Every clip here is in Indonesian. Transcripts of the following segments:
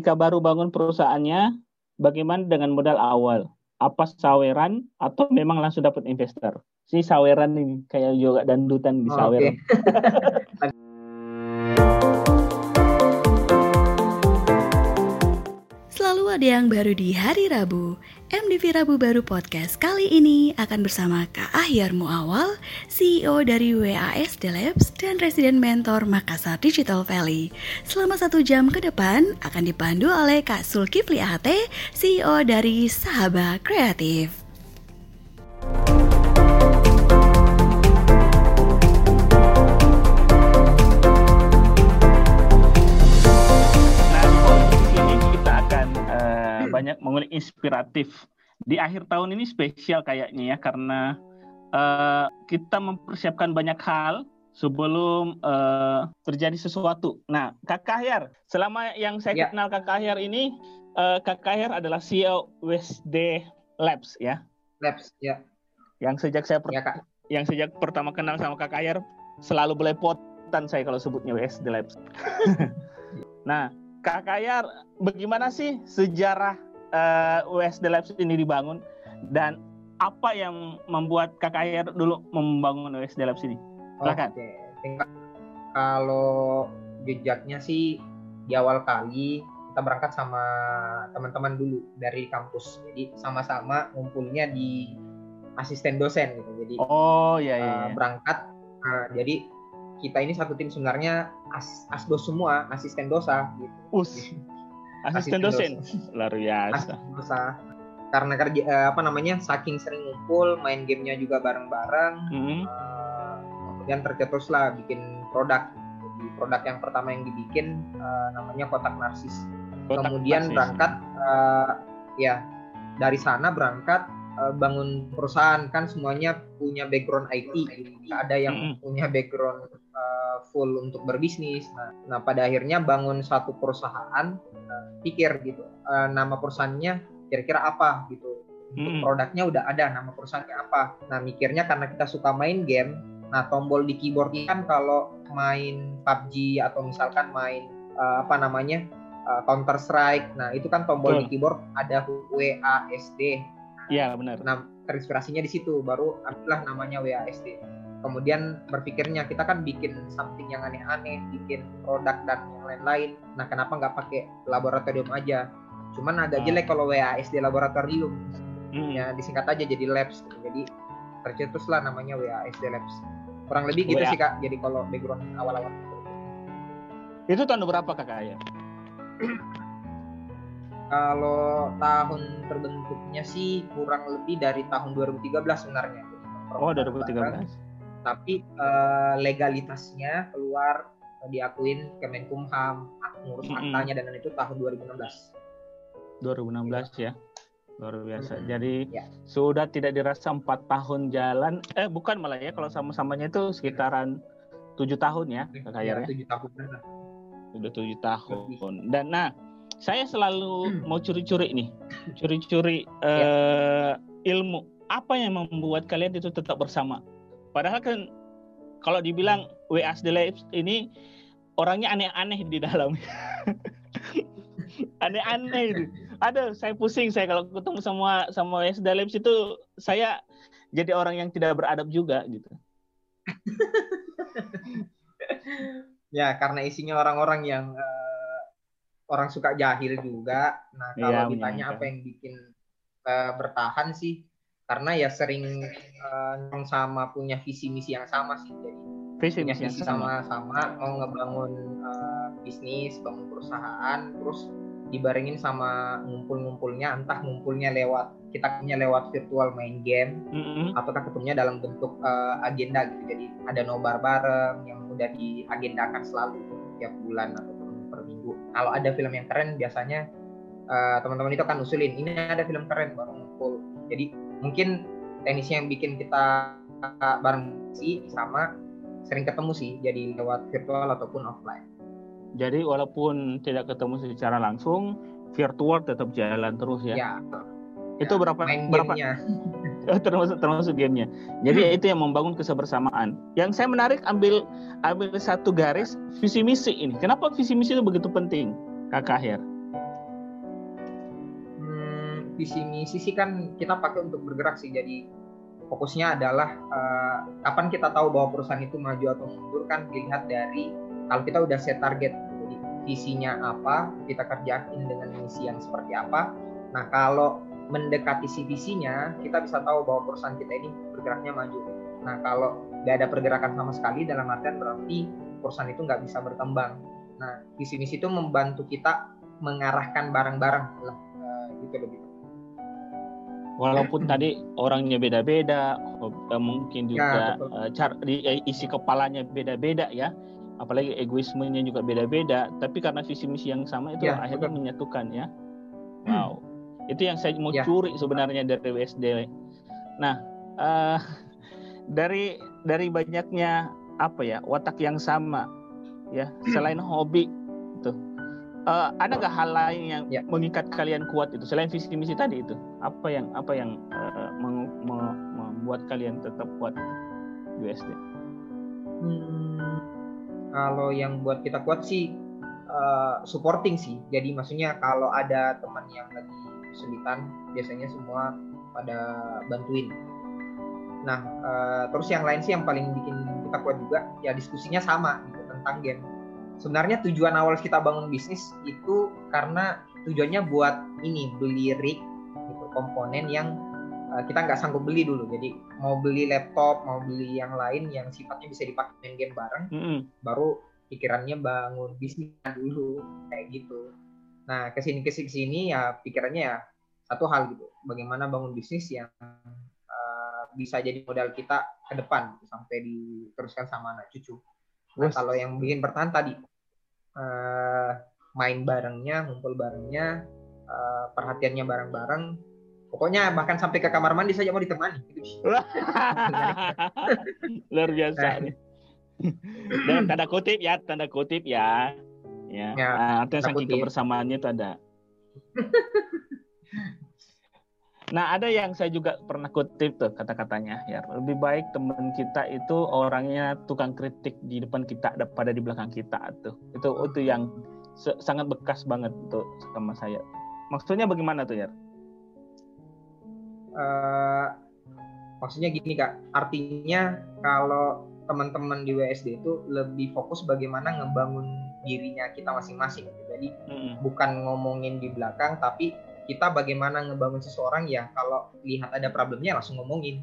ketika baru bangun perusahaannya, bagaimana dengan modal awal? Apa saweran atau memang langsung dapat investor? Si saweran ini kayak juga dandutan di Oh, saweran. oke. Selalu ada yang baru di hari Rabu. MDV Rabu Baru Podcast kali ini akan bersama Kak Ahyar Muawal, CEO dari WASD Labs dan Resident Mentor Makassar Digital Valley. Selama satu jam ke depan akan dipandu oleh Kak Sulkifli AHT, CEO dari Sahabat Kreatif. Banyak mengulik inspiratif. Di akhir tahun ini spesial kayaknya ya karena eh, kita mempersiapkan banyak hal sebelum eh, terjadi sesuatu. Nah, Kak Kahyar, selama yang saya Ya. kenal Kak Kahyar ini, eh, Kak Kahyar adalah CEO WSD Labs ya, Labs, ya, yang sejak saya per- ya kak. yang sejak pertama kenal sama Kak Kahyar selalu belepotan saya kalau sebutnya WSD Labs. nah, Kak Kahyar, bagaimana sih sejarah eh, WSD Labs ini dibangun dan apa yang membuat Kahyar dulu membangun WSD Labs ini? Silakan. Oke. Kalau jejaknya sih di awal kali kita berangkat sama teman-teman dulu dari kampus. Jadi sama-sama ngumpulnya di asisten dosen gitu. Jadi Oh iya iya. uh, berangkat. Nah, jadi kita ini satu tim sebenarnya as asdos semua, asisten dosa gitu. Us. Asisten dosen. Luar biasa. Karena kerja eh, apa namanya? Saking sering ngumpul, main gamenya juga bareng-bareng. Mm. Uh, kemudian tercetuslah bikin produk. Jadi produk yang pertama yang dibikin uh, namanya kotak narsis. Kotak kemudian narsis. berangkat uh, ya dari sana berangkat uh, bangun perusahaan kan semuanya punya background IT nggak ada yang Mm-mm. punya background uh, full untuk berbisnis nah, nah pada akhirnya bangun satu perusahaan pikir gitu uh, nama perusahaannya kira-kira apa gitu Mm-mm. produknya udah ada nama perusahaannya apa nah mikirnya karena kita suka main game nah tombol di keyboard ini kan kalau main PUBG atau misalkan main uh, apa namanya uh, Counter Strike nah itu kan tombol Betul. di keyboard ada WASD Iya benar. nah terinspirasinya di situ baru ambillah namanya WASD kemudian berpikirnya kita kan bikin something yang aneh-aneh bikin produk dan yang lain-lain nah kenapa nggak pakai laboratorium aja cuman agak Ah. jelek kalau WASD laboratorium Mm. ya disingkat aja jadi labs gitu. jadi tercetuslah namanya WASD labs kurang lebih gitu WA. sih kak jadi kalau background awal-awal Itu tahun berapa Kak Kahyar? kalau tahun terbentuknya sih kurang lebih dari tahun 2013 sebenarnya Oh 2013. Tapi eh, legalitasnya keluar eh, diakuin Kemenkumham ngurus aktanya dan itu tahun 2016 2016 ya? Luar biasa. Mm-mm. jadi Ya. sudah tidak dirasa empat tahun jalan. Eh bukan malah ya kalau sama-samanya itu sekitaran tujuh tahun ya Kak Kahyar ya? tujuh tahun sudah tujuh tahun. Dan nah saya selalu mau curi-curi nih. Curi-curi eh, ilmu. Apa yang membuat kalian itu tetap bersama padahal kan kalau dibilang WASD Labs ini orangnya aneh-aneh di dalam. Aneh-aneh itu ada saya pusing saya kalau ketemu sama sama WASD Labs itu saya jadi orang yang tidak beradab juga gitu. Ya karena isinya orang-orang yang eh, orang suka jahil juga. Nah kalau Iya, ditanya apa yang bikin eh, bertahan sih karena ya sering yang sama punya visi misi yang sama sih jadi visi punya visi sama sama-sama mau ngebangun eh, bisnis, bangun perusahaan, terus dibarengin sama ngumpul-ngumpulnya, entah ngumpulnya lewat kita punya lewat virtual main game, ataukah ketemunya dalam bentuk eh, agenda gitu. Jadi ada nobar bareng yang udah diagendakan selalu tiap bulan ataupun per minggu. Kalau ada film yang keren, biasanya eh, teman-teman itu akan usulin ini ada film keren baru ngumpul. Jadi mungkin teknisnya yang bikin kita bareng sih sama sering ketemu sih jadi lewat virtual ataupun offline. Jadi walaupun tidak ketemu secara langsung, virtual tetap jalan terus ya. Ya, itu ya, berapa main berapa termasuk termasuk gamenya. Jadi itu yang membangun kebersamaan. Yang saya menarik ambil ambil satu garis visi misi ini. Kenapa visi misi itu begitu penting, Kak Kahir? Visi misi sih kan kita pakai untuk bergerak sih. Jadi fokusnya adalah uh, kapan kita tahu bahwa perusahaan itu maju atau mundur kan dilihat dari kalau kita udah set target. Jadi visinya apa kita kerjain dengan misi yang seperti apa. Nah kalau mendekati si visinya kita bisa tahu bahwa perusahaan kita ini bergeraknya maju. Nah kalau nggak ada pergerakan sama sekali dalam artian berarti perusahaan itu nggak bisa berkembang. Nah visi misi itu membantu kita mengarahkan barang-barang lah uh, gitu lebih walaupun tadi orangnya beda-beda eh, mungkin ya, juga ya, cara di, isi kepalanya beda-beda ya. Apalagi egoismenya juga beda-beda. Tapi karena visi misi yang sama itu ya, akhirnya betul. menyatukan ya. Wow. Itu yang saya mau ya. curi sebenarnya dari WSD nah uh, dari dari banyaknya apa ya watak yang sama ya selain hobi itu uh, ada nggak hal lain yang ya. mengikat kalian kuat itu? Selain visi misi tadi itu apa yang apa yang uh, meng, me, membuat kalian tetap kuat USD hmm, kalau yang buat kita kuat sih uh, supporting sih. Jadi maksudnya kalau ada teman yang lagi kesulitan biasanya semua pada bantuin. Nah uh, terus yang lain sih yang paling bikin kita kuat juga ya diskusinya sama gitu tentang game sebenarnya tujuan awal kita bangun bisnis itu karena tujuannya buat ini beli rig gitu komponen yang uh, kita nggak sanggup beli dulu. Jadi mau beli laptop mau beli yang lain yang sifatnya bisa dipakai main game bareng mm -hmm. baru pikirannya bangun bisnis dulu kayak gitu. Nah ke sini ke sini sini ya pikirannya ya satu hal gitu. Bagaimana bangun bisnis yang uh, bisa jadi modal kita ke depan gitu, sampai diteruskan sama anak cucu. Nah, kalau yang bikin bertahan tadi uh, main barengnya, ngumpul barengnya, uh, perhatiannya bareng-bareng. Pokoknya bahkan sampai ke kamar mandi saja mau ditemani. Gitu. Luar biasa nih. Dan tanda kutip ya, tanda kutip ya. Ya, ya nah, artinya saking kebersamaannya itu ada. Nah, ada yang saya juga pernah kutip tuh kata-katanya ya. Lebih baik teman kita itu orangnya tukang kritik di depan kita daripada di belakang kita tuh. Itu itu yang sangat bekas banget tuh sama saya. Maksudnya bagaimana tuh ya? Uh, maksudnya gini kak, artinya kalau teman-teman di WSD itu lebih fokus bagaimana ngebangun dirinya kita masing-masing. Jadi hmm. bukan ngomongin di belakang, tapi kita bagaimana ngebangun seseorang ya kalau lihat ada problemnya langsung ngomongin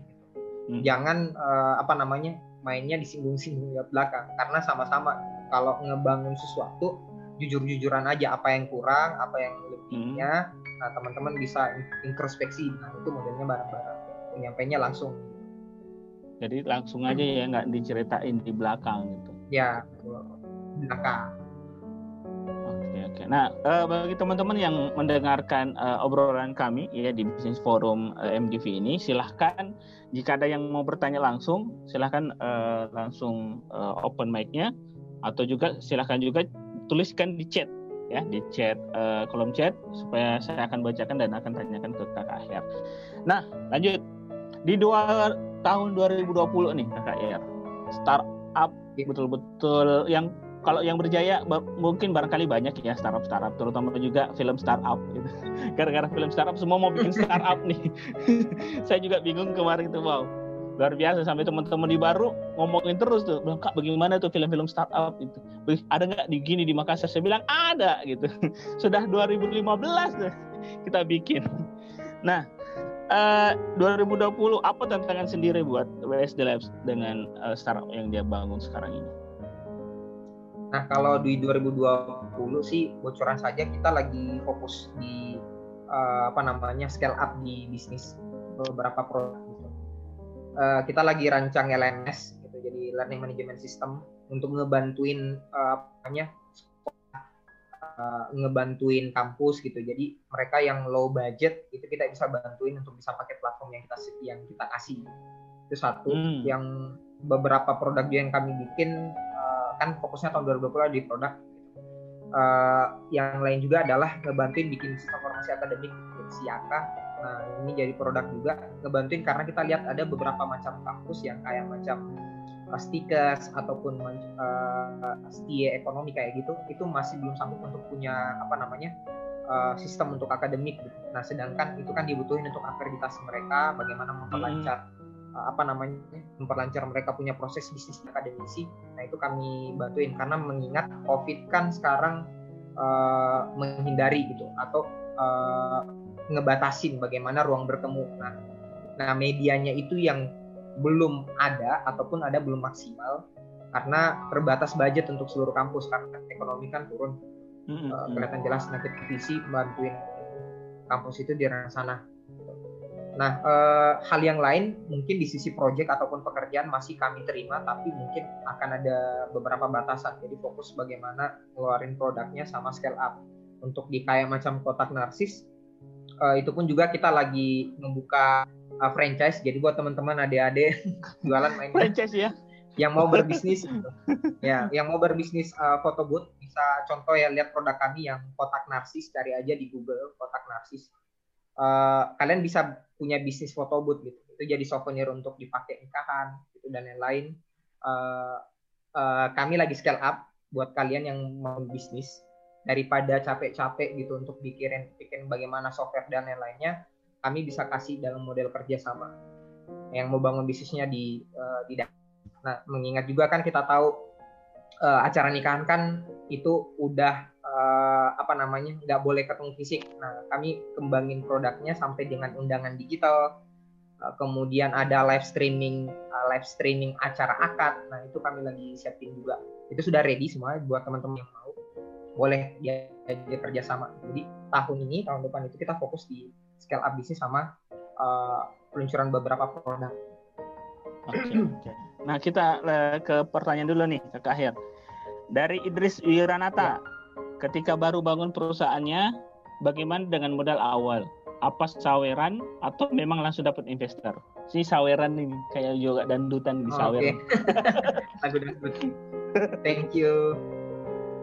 hmm. jangan uh, apa namanya mainnya disinggung-singgung di belakang. Karena sama-sama kalau ngebangun sesuatu jujur-jujuran aja apa yang kurang apa yang lebihnya hmm. nah teman-teman bisa introspeksi nah itu modelnya bareng-bareng. Penyampainya langsung. Jadi langsung aja ya nggak diceritain di belakang gitu. Ya belakang Oke, nah uh, bagi teman-teman yang mendengarkan uh, obrolan kami ya di bisnis forum uh, eh, MDV ini, silahkan jika ada yang mau bertanya langsung, silahkan uh, langsung uh, open mic-nya atau juga silahkan juga tuliskan di chat ya di chat uh, kolom chat supaya saya akan bacakan dan akan tanyakan ke kakak Ahyar. Nah lanjut di dua tahun 2020 nih kakak Ahyar startup iya. betul-betul yang kalau yang berjaya mungkin barangkali banyak ya startup startup terutama juga film startup gitu. Gara-gara film startup semua mau bikin startup nih. Saya juga bingung kemarin itu wow. Luar biasa sampai teman-teman di baru ngomongin terus tuh bilang kak bagaimana tuh film-film startup? Itu ada nggak di gini di Makassar? Saya bilang ada gitu. Sudah 2015 tuh kita bikin. Nah uh, eh, 2020 apa tantangan sendiri buat WSD Labs dengan uh, startup yang dia bangun sekarang ini Nah, kalau di 2020 sih bocoran saja kita lagi fokus di uh, apa namanya scale up di bisnis beberapa produk gitu. Uh, kita lagi rancang LMS gitu, jadi learning management system untuk ngebantuin uh, apanya uh, ngebantuin kampus gitu. Jadi mereka yang low budget itu kita bisa bantuin untuk bisa pakai platform yang kita yang kita kasih. Itu satu. Hmm. Yang beberapa produk yang kami bikin kan fokusnya tahun 2020 di produk uh, yang lain juga adalah ngebantuin bikin sistem formasi akademik Siaka nah ini jadi produk juga ngebantuin karena kita lihat ada beberapa macam kampus yang kayak macam uh, stikers ataupun uh, STIE ekonomi kayak gitu itu masih belum sanggup untuk punya apa namanya uh, sistem untuk akademik. Gitu. Nah, sedangkan itu kan dibutuhin untuk akreditasi mereka, bagaimana memperlancar hmm. Apa namanya, memperlancar mereka punya proses bisnis akademisi. Nah, itu kami bantuin karena mengingat COVID kan sekarang uh, menghindari gitu atau uh, ngebatasin bagaimana ruang bertemu. Nah, nah medianya itu yang belum ada ataupun ada belum maksimal karena terbatas budget untuk seluruh kampus karena ekonomi kan turun mm-hmm. uh, kelihatan jelas nanti visi bantuin kampus itu di sana. Nah, uh, hal yang lain mungkin di sisi project ataupun pekerjaan masih kami terima, tapi mungkin akan ada beberapa batasan. Jadi fokus bagaimana ngeluarin produknya sama scale up. Untuk di kayak macam kotak narsis, uh, itu pun juga kita lagi membuka uh, franchise. Jadi buat teman-teman adik-adik jualan main franchise ya. Yang mau berbisnis, gitu. ya, yang mau berbisnis uh, photo booth bisa contoh ya lihat produk kami yang kotak narsis, cari aja di Google kotak narsis. Uh, kalian bisa punya bisnis photo booth gitu. Itu jadi souvenir untuk dipakai nikahan gitu dan lain-lain. Uh, uh, kami lagi scale up buat kalian yang mau bisnis daripada capek-capek gitu untuk bikin bikin bagaimana software dan lain-lainnya kami bisa kasih dalam model kerjasama yang mau bangun bisnisnya di uh, di nah mengingat juga kan kita tahu uh, acara nikahan kan itu udah uh, apa namanya nggak boleh ketemu fisik nah kami kembangin produknya sampai dengan undangan digital uh, kemudian ada live streaming uh, live streaming acara akad nah itu kami lagi siapin juga itu sudah ready semua buat teman-teman yang mau boleh dia, dia kerjasama jadi tahun ini tahun depan itu kita fokus di scale up bisnis sama uh, peluncuran beberapa produk. Oke, okay, okay. Nah kita uh, ke pertanyaan dulu nih ke akhir. Dari Idris Wiranata, ya. Ketika baru bangun perusahaannya, bagaimana dengan modal awal? Apa saweran atau memang langsung dapat investor? Si saweran ini kayak juga dandutan di saweran. Lagu Thank you.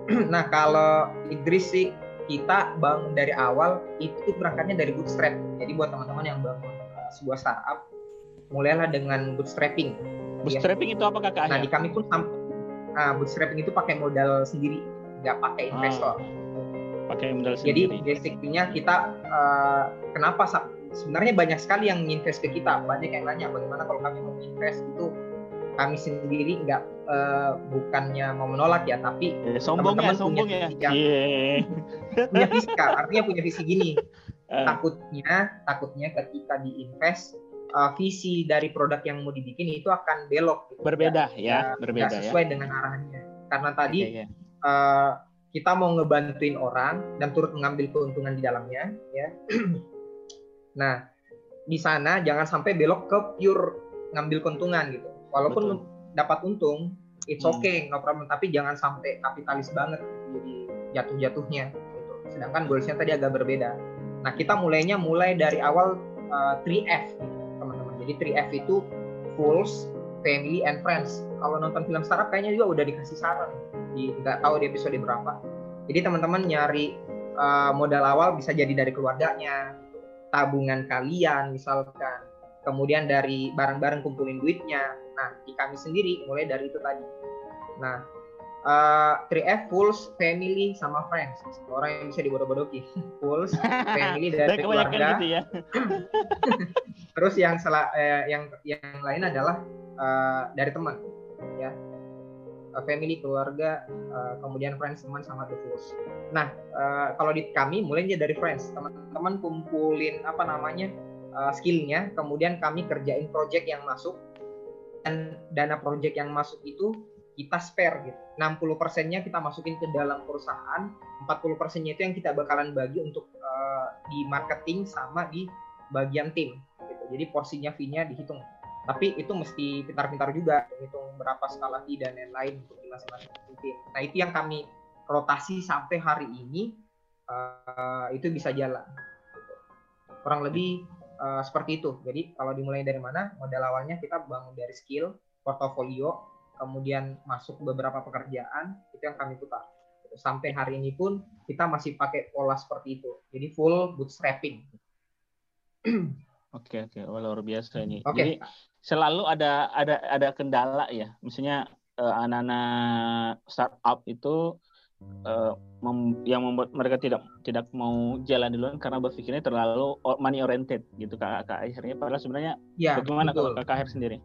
nah kalau Idris sih kita bangun dari awal itu berangkatnya dari bootstrap. Jadi buat teman-teman yang bangun sebuah startup, mulailah dengan bootstrapping. Bootstrapping ya. itu apa kakak? Nah di kami pun nah, bootstrapping itu pakai modal sendiri, nggak pakai investor. Ah, pakai modal sendiri. Jadi basicnya kita uh, kenapa sebenarnya banyak sekali yang invest ke kita, banyak yang nanya bagaimana kalau kami mau invest itu kami sendiri nggak uh, bukannya mau menolak ya tapi ya, sombong teman-teman ya, sombong punya ya. visi yeah. punya visi artinya punya visi gini uh. takutnya takutnya ketika diinvest uh, visi dari produk yang mau dibikin itu akan belok gitu. berbeda ya, ya berbeda ya sesuai dengan arahannya karena tadi okay, yeah. Uh, kita mau ngebantuin orang dan turut mengambil keuntungan di dalamnya ya nah di sana jangan sampai belok ke pure ngambil keuntungan gitu walaupun Betul. dapat untung it's hmm. okay no problem tapi jangan sampai kapitalis banget jadi jatuh-jatuhnya gitu. sedangkan goalsnya tadi agak berbeda nah kita mulainya mulai dari awal uh, 3F teman-teman jadi 3F itu fools family and friends kalau nonton film startup kayaknya juga udah dikasih saran di nggak tahu di episode berapa jadi teman-teman nyari uh, modal awal bisa jadi dari keluarganya tabungan kalian misalkan kemudian dari barang-barang kumpulin duitnya Nah, di kami sendiri mulai dari itu tadi. Nah, uh, 3F fools, family, sama friends. Orang yang bisa dibodoh-bodohi. fools, family dari keluarga. Gitu ya. Terus yang salah eh, yang yang lain adalah uh, dari teman, ya. Uh, family, keluarga, uh, kemudian friends, teman sama fools. Nah, uh, kalau di kami mulainya dari friends. Teman-teman kumpulin apa namanya? Uh, skillnya, kemudian kami kerjain project yang masuk dan dana project yang masuk itu kita spare gitu. 60 persennya kita masukin ke dalam perusahaan, 40 persennya itu yang kita bakalan bagi untuk uh, di marketing sama di bagian tim. Gitu. Jadi porsinya fee-nya dihitung. Tapi itu mesti pintar-pintar juga, hitung berapa skala fee dan lain-lain untuk di masing-masing tim. Nah itu yang kami rotasi sampai hari ini uh, itu bisa jalan. Kurang lebih uh, seperti itu. Jadi kalau dimulai dari mana? Modal awalnya kita bangun dari skill, portofolio, kemudian masuk beberapa pekerjaan, itu yang kami putar. Sampai hari ini pun kita masih pakai pola seperti itu. Jadi full bootstrapping. Oke oke, oh, luar biasa ini. Okay. Jadi selalu ada ada ada kendala ya. Misalnya uh, anak-anak startup itu uh, mem, yang membuat mereka tidak tidak mau jalan di luar karena berpikirnya terlalu money oriented gitu kak, kak akhirnya padahal sebenarnya ya, bagaimana betul. kalau akhir sendiri?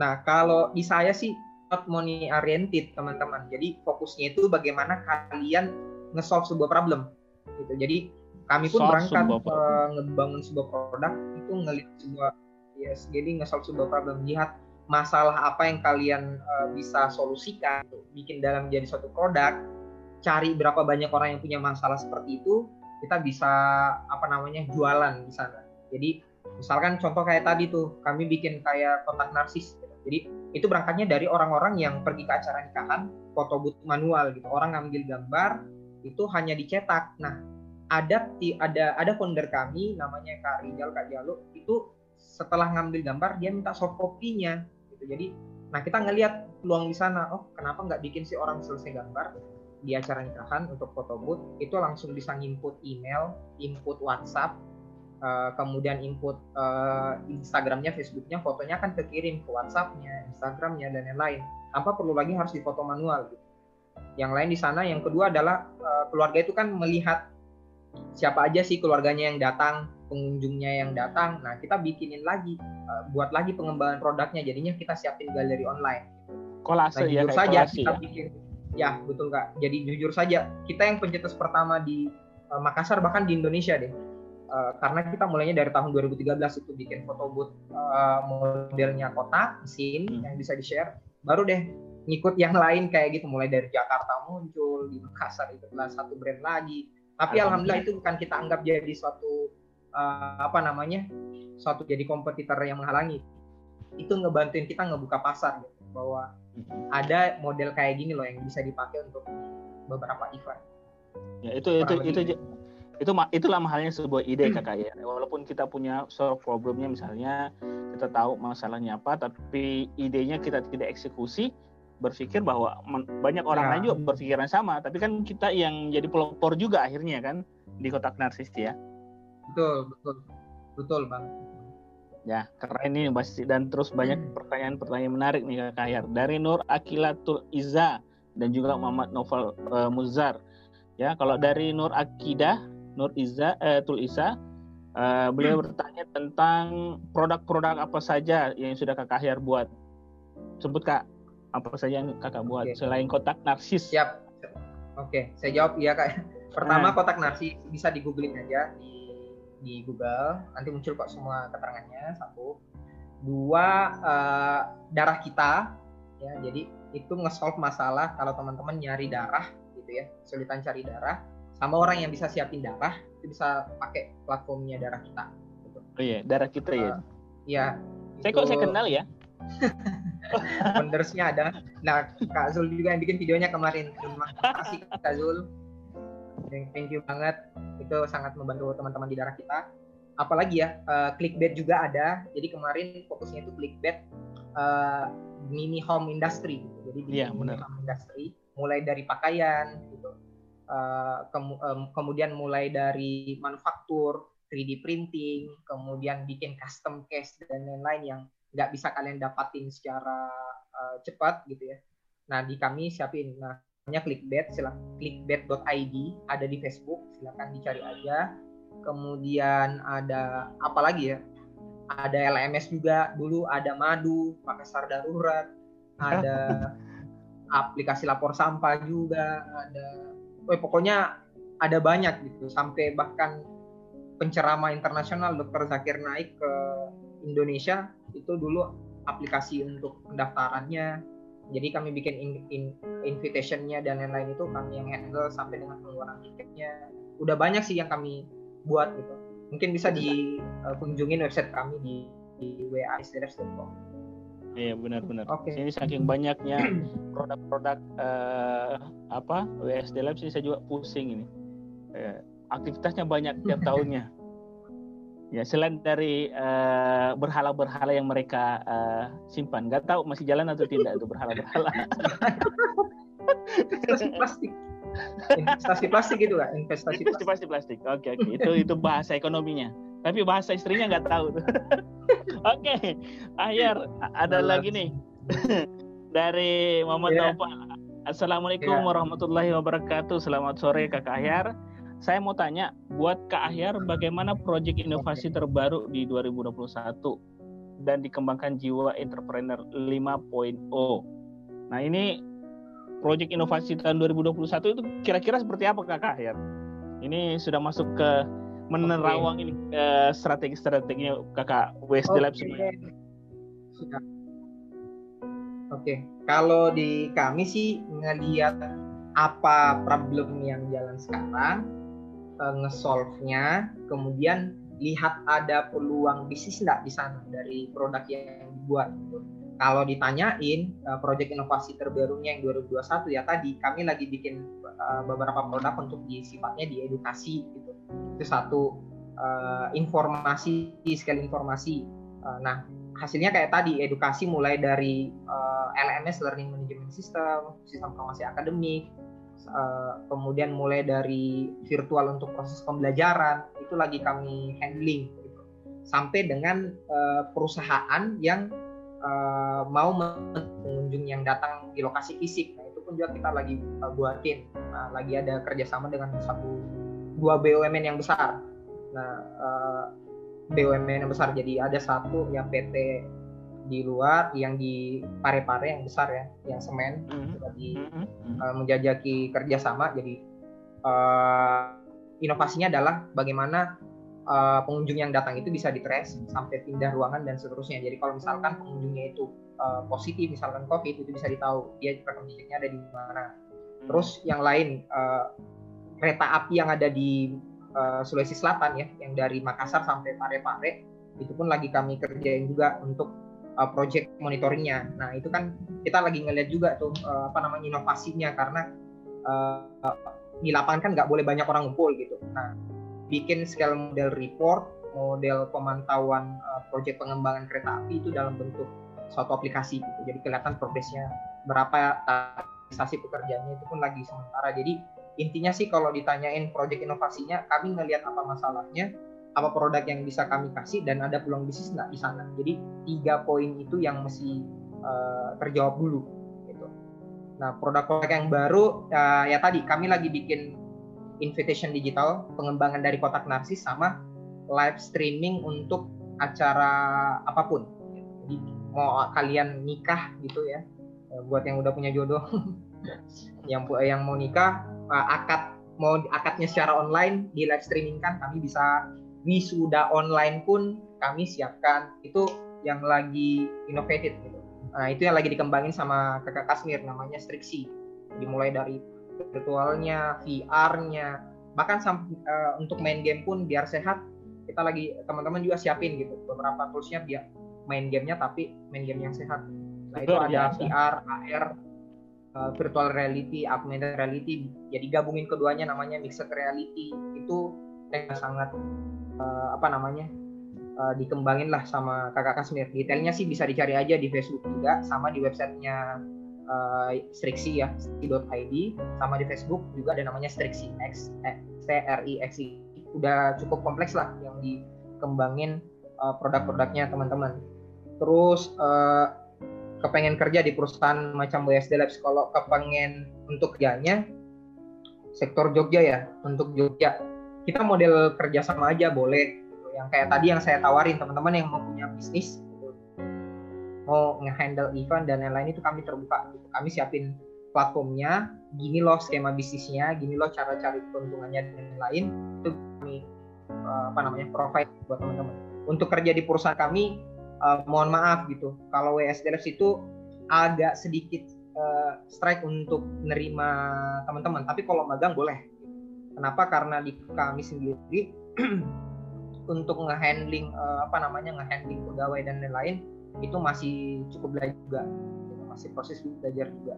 Nah kalau di saya sih not money oriented teman-teman. Jadi fokusnya itu bagaimana kalian nge-solve sebuah problem gitu. Jadi kami pun berangkat uh, ngebangun sebuah produk itu ngelihat sebuah yes, jadi nge-solve sebuah problem lihat masalah apa yang kalian uh, bisa solusikan bikin dalam jadi suatu produk cari berapa banyak orang yang punya masalah seperti itu kita bisa apa namanya jualan di sana. Jadi misalkan contoh kayak tadi tuh kami bikin kayak kotak narsis gitu. jadi itu berangkatnya dari orang-orang yang pergi ke acara nikahan foto booth manual gitu. Orang ngambil gambar itu hanya dicetak. Nah ada ada ada founder kami namanya Kak Rizal Kak Jalo itu setelah ngambil gambar dia minta soft copy-nya gitu. Jadi nah kita ngelihat peluang di sana oh kenapa nggak bikin si orang selesai gambar di acara nikahan untuk foto booth itu langsung bisa input email input WhatsApp uh, kemudian input uh, Instagramnya Facebooknya fotonya kan kekirim ke WhatsAppnya Instagramnya dan lain-lain. Tanpa perlu lagi harus difoto manual gitu. Yang lain di sana yang kedua adalah uh, keluarga itu kan melihat siapa aja sih keluarganya yang datang pengunjungnya yang datang. Nah kita bikinin lagi uh, buat lagi pengembangan produknya. Jadinya kita siapin galeri online. Kolase nah, ya jujur saja kolase, kita ya? bikin. Ya betul kak. Jadi jujur saja kita yang pencetus pertama di uh, Makassar bahkan di Indonesia deh. Uh, karena kita mulainya dari tahun 2013 itu bikin foto booth uh, modelnya kotak mesin hmm. yang bisa di share baru deh ngikut yang lain kayak gitu. Mulai dari Jakarta muncul di Makassar itu adalah satu brand lagi tapi alhamdulillah. itu bukan kita anggap jadi suatu uh, apa namanya suatu jadi kompetitor yang menghalangi. Itu ngebantuin kita ngebuka pasar gitu, bahwa ada model kayak gini loh yang bisa dipakai untuk beberapa event. Ya itu itu itu itu itu itulah mahalnya sebuah ide kakak ya. Walaupun kita punya solve problemnya misalnya kita tahu masalahnya apa tapi idenya kita tidak eksekusi berpikir bahwa banyak orang ya. lain juga berpikiran sama tapi kan kita yang jadi pelopor juga akhirnya kan di kotak narsis ya. Betul betul. Betul bang ya keren ini pasti. Dan terus banyak hmm. pertanyaan-pertanyaan menarik nih kak Hayar dari Nur Akilatul Iza dan juga Muhammad Novel uh, Muzar ya kalau dari Nur Akidah Nur Iza uh, Tul Isa uh, beliau hmm. bertanya tentang produk-produk apa saja yang sudah kak Hayar buat. Sebut kak apa saja yang kakak buat okay. selain kotak narsis? Siap. Oke, okay. saya jawab iya kak. Pertama nah. kotak narsis bisa di googling aja di di Google, nanti muncul kok semua keterangannya. Satu, dua uh, darah kita, ya. Jadi itu nge-solve masalah kalau teman-teman nyari darah, gitu ya, kesulitan cari darah, sama orang yang bisa siapin darah itu bisa pakai platformnya darah kita. Gitu. Oh iya, darah kita uh, ya. Eh, iya. Saya itu... kok saya kenal ya. Foundersnya ada. Nah, Kak Zul juga yang bikin videonya kemarin. Terima kasih Kak Zul. Thank you banget. Itu sangat membantu teman-teman di darah kita. Apalagi ya, uh, clickbait juga ada. Jadi kemarin fokusnya itu clickbait uh, mini home industry. Gitu. Jadi di yeah, mini home industry, mulai dari pakaian, gitu. Uh, ke, um, kemudian mulai dari manufaktur, 3D printing, kemudian bikin custom case dan lain-lain yang nggak bisa kalian dapatin secara uh, cepat gitu ya. Nah di kami siapin namanya clickbait, silakan clickbait.id ada di Facebook, silakan dicari aja. Kemudian ada apa lagi ya? Ada LMS juga dulu, ada Madu, Makassar Darurat, ada aplikasi lapor sampah juga, ada, oh, pokoknya ada banyak gitu, sampai bahkan penceramah internasional Dr. Zakir naik ke Indonesia itu dulu aplikasi untuk pendaftarannya jadi kami bikin in, in, invitationnya dan lain-lain itu kami yang handle sampai dengan pengeluaran tiketnya udah banyak sih yang kami buat gitu mungkin bisa dikunjungin uh, website kami di, di waistdress.com Iya benar-benar. Oke. Okay. Ini saking banyaknya produk-produk uh, apa WSD Labs ini saya juga pusing ini. Uh, aktivitasnya banyak tiap tahunnya. Ya, selain dari eh, berhala-berhala yang mereka uh, simpan, nggak tahu masih jalan atau tidak itu berhala-berhala. investasi plastik. Investasi plastik itu kan? Investasi, investasi plastik. plastik. Oke, oke. Itu itu bahasa ekonominya. Tapi bahasa istrinya nggak tahu. oke, okay. akhir ada lagi nih dari Muhammad yeah. Nova. Assalamualaikum ya. warahmatullahi wabarakatuh. Selamat sore Kakak Ahyar. Saya mau tanya, buat Kak Ahyar, bagaimana proyek inovasi terbaru di 2021 dan dikembangkan jiwa entrepreneur 5.0? Nah ini proyek inovasi tahun 2021 itu kira-kira seperti apa Kakak Ahyar? Ini sudah masuk ke menerawang okay. ini uh, strategi-strateginya kakak WSD okay. Lab semuanya. Oke, okay. kalau di kami sih ngelihat apa problem yang jalan sekarang, uh, ngesolve-nya, kemudian lihat ada peluang bisnis nggak di sana dari produk yang dibuat. Gitu. Kalau ditanyain uh, proyek inovasi terbarunya yang 2021 ya tadi kami lagi bikin uh, beberapa produk untuk di sifatnya di edukasi gitu itu satu uh, informasi sekali informasi uh, nah hasilnya kayak tadi edukasi mulai dari uh, LMS Learning Management System sistem informasi akademik uh, kemudian mulai dari virtual untuk proses pembelajaran itu lagi kami handling gitu. sampai dengan uh, perusahaan yang uh, mau pengunjung yang datang di lokasi fisik nah itu pun juga kita lagi uh, buatin uh, lagi ada kerjasama dengan satu dua BUMN yang besar. Nah, uh, eh, BUMN yang besar jadi ada satu yang PT di luar yang di Pare-Pare yang besar ya, yang semen mm-hmm. di uh, menjajaki kerjasama. Jadi uh, inovasinya adalah bagaimana uh, pengunjung yang datang itu bisa ditres sampai pindah ruangan dan seterusnya. Jadi kalau misalkan pengunjungnya itu uh, positif, misalkan COVID itu bisa ditahu dia rekam jejaknya ada di mana. Terus yang lain uh, kereta api yang ada di uh, Sulawesi Selatan ya, yang dari Makassar sampai Parepare itu pun lagi kami kerjain juga untuk uh, project monitoringnya. Nah itu kan kita lagi ngeliat juga tuh uh, apa namanya inovasinya karena uh, di lapangan kan nggak boleh banyak orang ngumpul gitu. Nah bikin scale model report, model pemantauan uh, project pengembangan kereta api itu dalam bentuk suatu aplikasi gitu. Jadi kelihatan progresnya berapa administrasi pekerjaannya itu pun lagi sementara. Jadi intinya sih kalau ditanyain proyek inovasinya kami ngelihat apa masalahnya apa produk yang bisa kami kasih dan ada peluang bisnis nggak di sana. Jadi tiga poin itu yang mesti uh, terjawab dulu gitu. Nah produk-produk yang baru uh, ya tadi kami lagi bikin invitation digital pengembangan dari kotak narsis sama live streaming untuk acara apa pun. Jadi mau kalian nikah gitu ya buat yang udah punya jodoh yang yang mau nikah akad mau akadnya secara online di live streaming kan kami bisa wisuda online pun kami siapkan. Itu yang lagi innovated gitu. Nah itu yang lagi dikembangin sama kakak Kasmir namanya Strixi dimulai dari virtualnya VR-nya bahkan uh, untuk main game pun biar sehat kita lagi teman-teman juga siapin gitu. Beberapa toolsnya biar main gamenya tapi main game yang sehat. Nah itu ada VR AR uh, virtual reality, augmented reality. Jadi gabungin keduanya namanya mixed reality. Itu yang sangat uh, apa namanya? Uh, dikembangin lah sama kakak Kasmir. Detailnya sih bisa dicari aja di Facebook juga, sama di websitenya uh, Strixi ya, strixi.id, sama di Facebook juga ada namanya Strixi X, eh, C R I X I. Udah cukup kompleks lah yang dikembangin uh, produk-produknya teman-teman. Terus uh, kepengen kerja di perusahaan macam BSD Labs kalau kepengen untuk kerjanya sektor Jogja ya untuk Jogja kita model kerja sama aja boleh gitu. yang kayak tadi yang saya tawarin teman-teman yang mau punya bisnis gitu. mau ngehandle event dan lain-lain itu kami terbuka gitu. kami siapin platformnya gini loh skema bisnisnya gini loh cara cari keuntungannya dan lain-lain itu kami uh, apa namanya provide buat teman-teman untuk kerja di perusahaan kami uh, mohon maaf gitu kalau WS Labs itu agak sedikit uh, strike untuk menerima teman-teman tapi kalau magang boleh kenapa? Karena di kami sendiri untuk ngehandling uh, apa namanya ngehandling pegawai dan lain-lain itu masih cukup belajar juga. Gitu. masih proses belajar juga.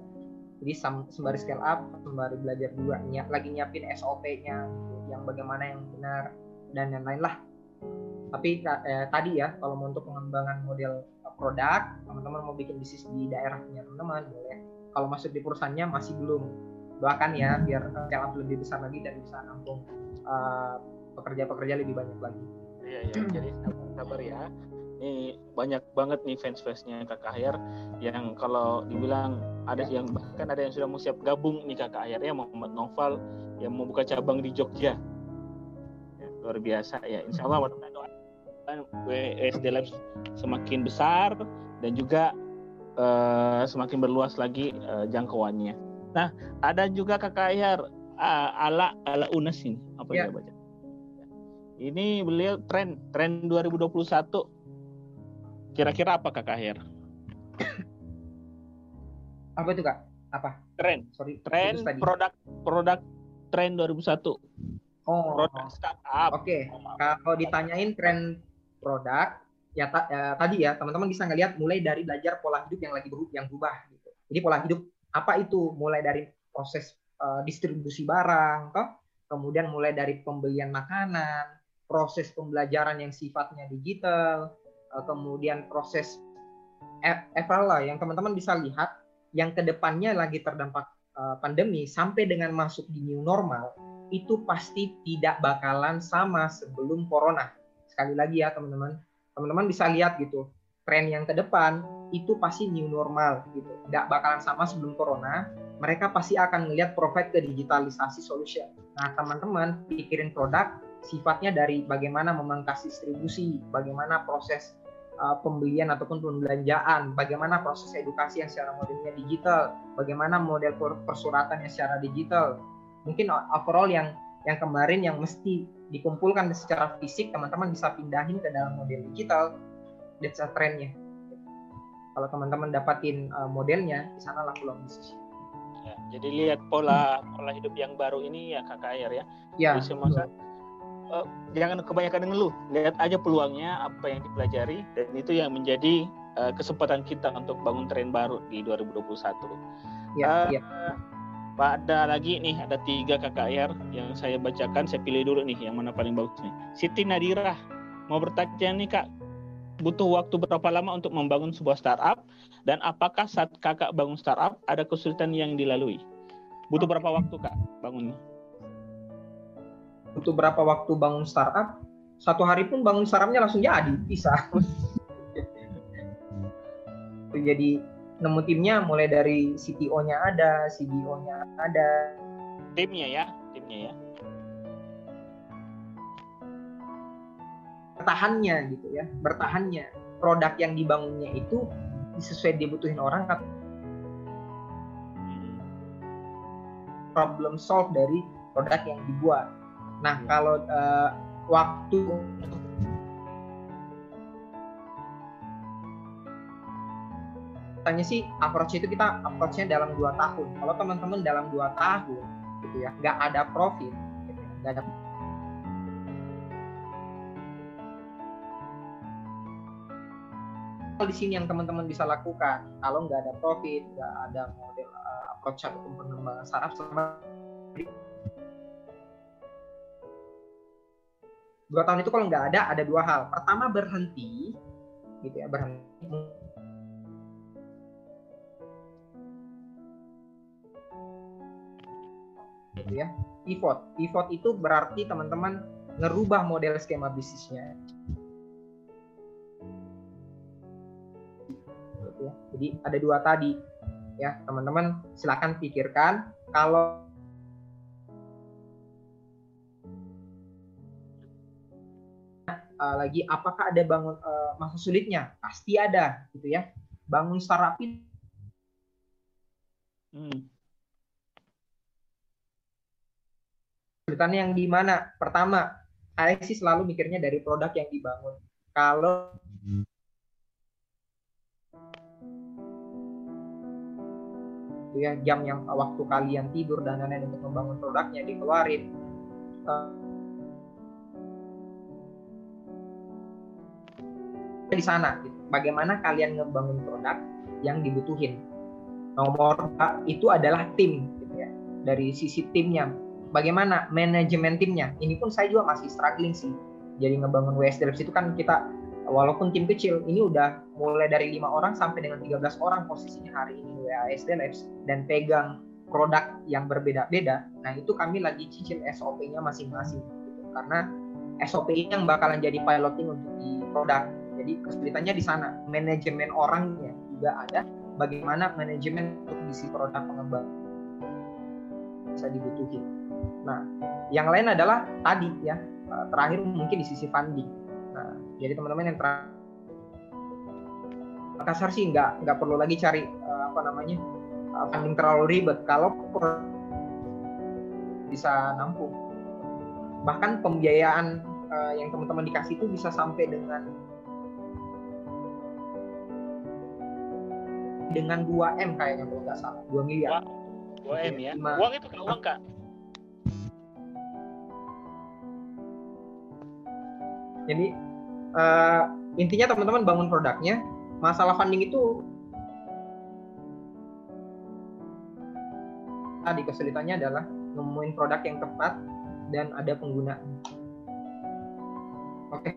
Jadi sembari scale up sembari belajar juga lagi nyiapin SOP-nya yang bagaimana yang benar dan lain-lain lah. Tapi eh, tadi ya kalau mau untuk pengembangan model produk teman-teman mau bikin bisnis di daerahnya teman-teman boleh. Kalau masuk di perusahaannya masih belum doakan ya biar up lebih besar lagi dan bisa nampung uh, pekerja-pekerja lebih banyak lagi. Iya iya. Jadi sabar ya. Ini banyak banget nih fans-fansnya Kak Kahir yang kalau dibilang ada Ya. yang bahkan ada yang sudah mau siap gabung nih kakak akhirnya Muhammad Noval yang mau buka cabang di Jogja. Ya, luar biasa ya. Insya Allah mudah-mudahan WSD Labs semakin besar dan juga eh, semakin berluas lagi eh, jangkauannya. Nah ada juga kakak Ahyar ah, ala ala Unas ini apa Ya. baca? Ini beliau tren tren 2021 kira-kira apa Ahyar? Apa itu kak? Apa? Tren Sorry. tren produk produk tren 2001 Oh. produk startup Oke. Kalau ditanyain tren produk, ya, ta- ya, tadi ya teman-teman bisa ngelihat mulai dari belajar pola hidup yang lagi berubah, yang berubah gitu. Jadi pola hidup apa itu? Mulai dari proses eh, distribusi barang, toh? kemudian mulai dari pembelian makanan, proses pembelajaran yang sifatnya digital, eh, kemudian proses e- eval lah yang teman-teman bisa lihat yang ke depannya lagi terdampak eh, pandemi sampai dengan masuk di new normal itu pasti tidak bakalan sama sebelum corona. Sekali lagi ya teman-teman, teman-teman bisa lihat gitu, tren yang ke depan itu pasti new normal gitu. Tidak bakalan sama sebelum corona. Mereka pasti akan melihat profit ke digitalisasi solution. Nah teman-teman pikirin produk sifatnya dari bagaimana memangkas distribusi, bagaimana proses uh, pembelian ataupun pembelanjaan, bagaimana proses edukasi yang secara modelnya digital, bagaimana model per- persuratan yang secara digital, mungkin overall yang yang kemarin yang mesti dikumpulkan secara fisik teman-teman bisa pindahin ke dalam model digital that's a trendnya kalau teman-teman dapatin uh, modelnya di sanalah peluang bisnis Ya, jadi lihat pola pola hidup yang baru ini ya Ahyar ya ya eh, jangan kebanyakan ngeluh lihat aja peluangnya apa yang dipelajari dan itu yang menjadi eh, kesempatan kita untuk bangun tren baru di 2021 ya, Eh, ya. Pak, ada lagi nih, ada tiga Ahyar yang saya bacakan. Saya pilih dulu nih yang mana paling bagus nih. Siti Nadira mau bertanya nih kak, butuh waktu berapa lama untuk membangun sebuah startup dan apakah saat kakak bangun startup ada kesulitan yang dilalui? Butuh berapa waktu kak bangunnya? butuh berapa waktu bangun startup satu hari pun bangun startupnya langsung jadi bisa jadi nemu timnya mulai dari CTO-nya ada, CDO-nya ada, Timnya ya, timnya ya. Bertahannya gitu ya, bertahannya. Produk yang dibangunnya itu sesuai dibutuhin orang atau Hmm. problem solve dari produk yang dibuat. Nah, kalau eh, waktu tanya sih approach itu kita approach-nya dalam dua tahun. Kalau teman-teman dalam dua tahun gitu ya, nggak ada profit, gitu ya, nggak ada di sini yang teman-teman bisa lakukan kalau nggak ada profit, nggak ada model uh, approach ataupun pengembangan startup selama dua tahun itu kalau nggak ada ada dua hal. Pertama berhenti, gitu ya berhenti. Gitu ya. Pivot, pivot itu berarti teman-teman ngerubah model skema bisnisnya. Gitu ya. Jadi ada dua tadi ya. Teman-teman silakan pikirkan kalau uh, lagi apakah ada bangun uh, masa sulitnya? Pasti ada gitu ya. Bangun startup itu Hmm. yang di mana? Pertama sih selalu mikirnya dari produk yang dibangun. Kalau itu ya jam yang waktu kalian tidur dan lain-lain untuk membangun produknya dikeluarin. Uh, di sana gitu. bagaimana kalian ngebangun produk yang dibutuhin. Nomor itu adalah tim gitu ya dari sisi timnya. Bagaimana manajemen timnya? Ini pun saya juga masih struggling sih jadi ngebangun WS Labs itu kan kita walaupun tim kecil ini udah mulai dari lima orang sampai dengan 13 orang posisinya hari ini WASD Labs dan pegang produk yang berbeda-beda nah itu kami lagi cicil SOP-nya masing-masing gitu. karena SOP ini yang bakalan jadi piloting untuk di produk jadi kesulitannya di sana manajemen orangnya juga ada bagaimana manajemen untuk bisnis produk pengembang bisa dibutuhin. Nah, yang lain adalah tadi ya terakhir mungkin di sisi funding. Jadi teman-teman yang kasar sih nggak nggak perlu lagi cari uh, apa namanya uh, funding terlalu ribet kalau bisa nampung bahkan pembiayaan uh, yang teman-teman dikasih itu bisa sampai dengan dengan 2 m kayaknya kalau nggak salah 2 miliar. 2 m ya. Uang itu kan uang kak. Jadi uh, intinya teman-teman bangun produknya, masalah funding itu tadi kesulitannya adalah nemuin produk yang tepat dan ada penggunaan. Oke. Okay.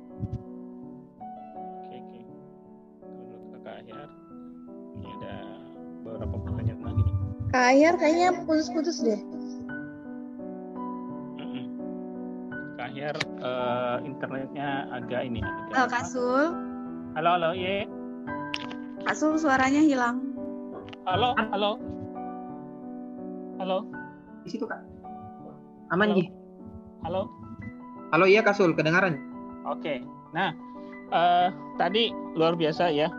Oke, oke. Kalau Kakak Ahyar, ini ada beberapa pertanyaan lagi nih. Kak Ahyar kayaknya putus-putus deh. Ahyar, uh, internetnya agak ini. Agak Halo Kak Sul. Halo, halo, ye. Kak Sul suaranya hilang. Halo, halo. Halo. Di situ kak. Aman Ji. Halo. Halo iya Kak Sul, kedengaran? Oke. Nah, uh, tadi luar biasa ya.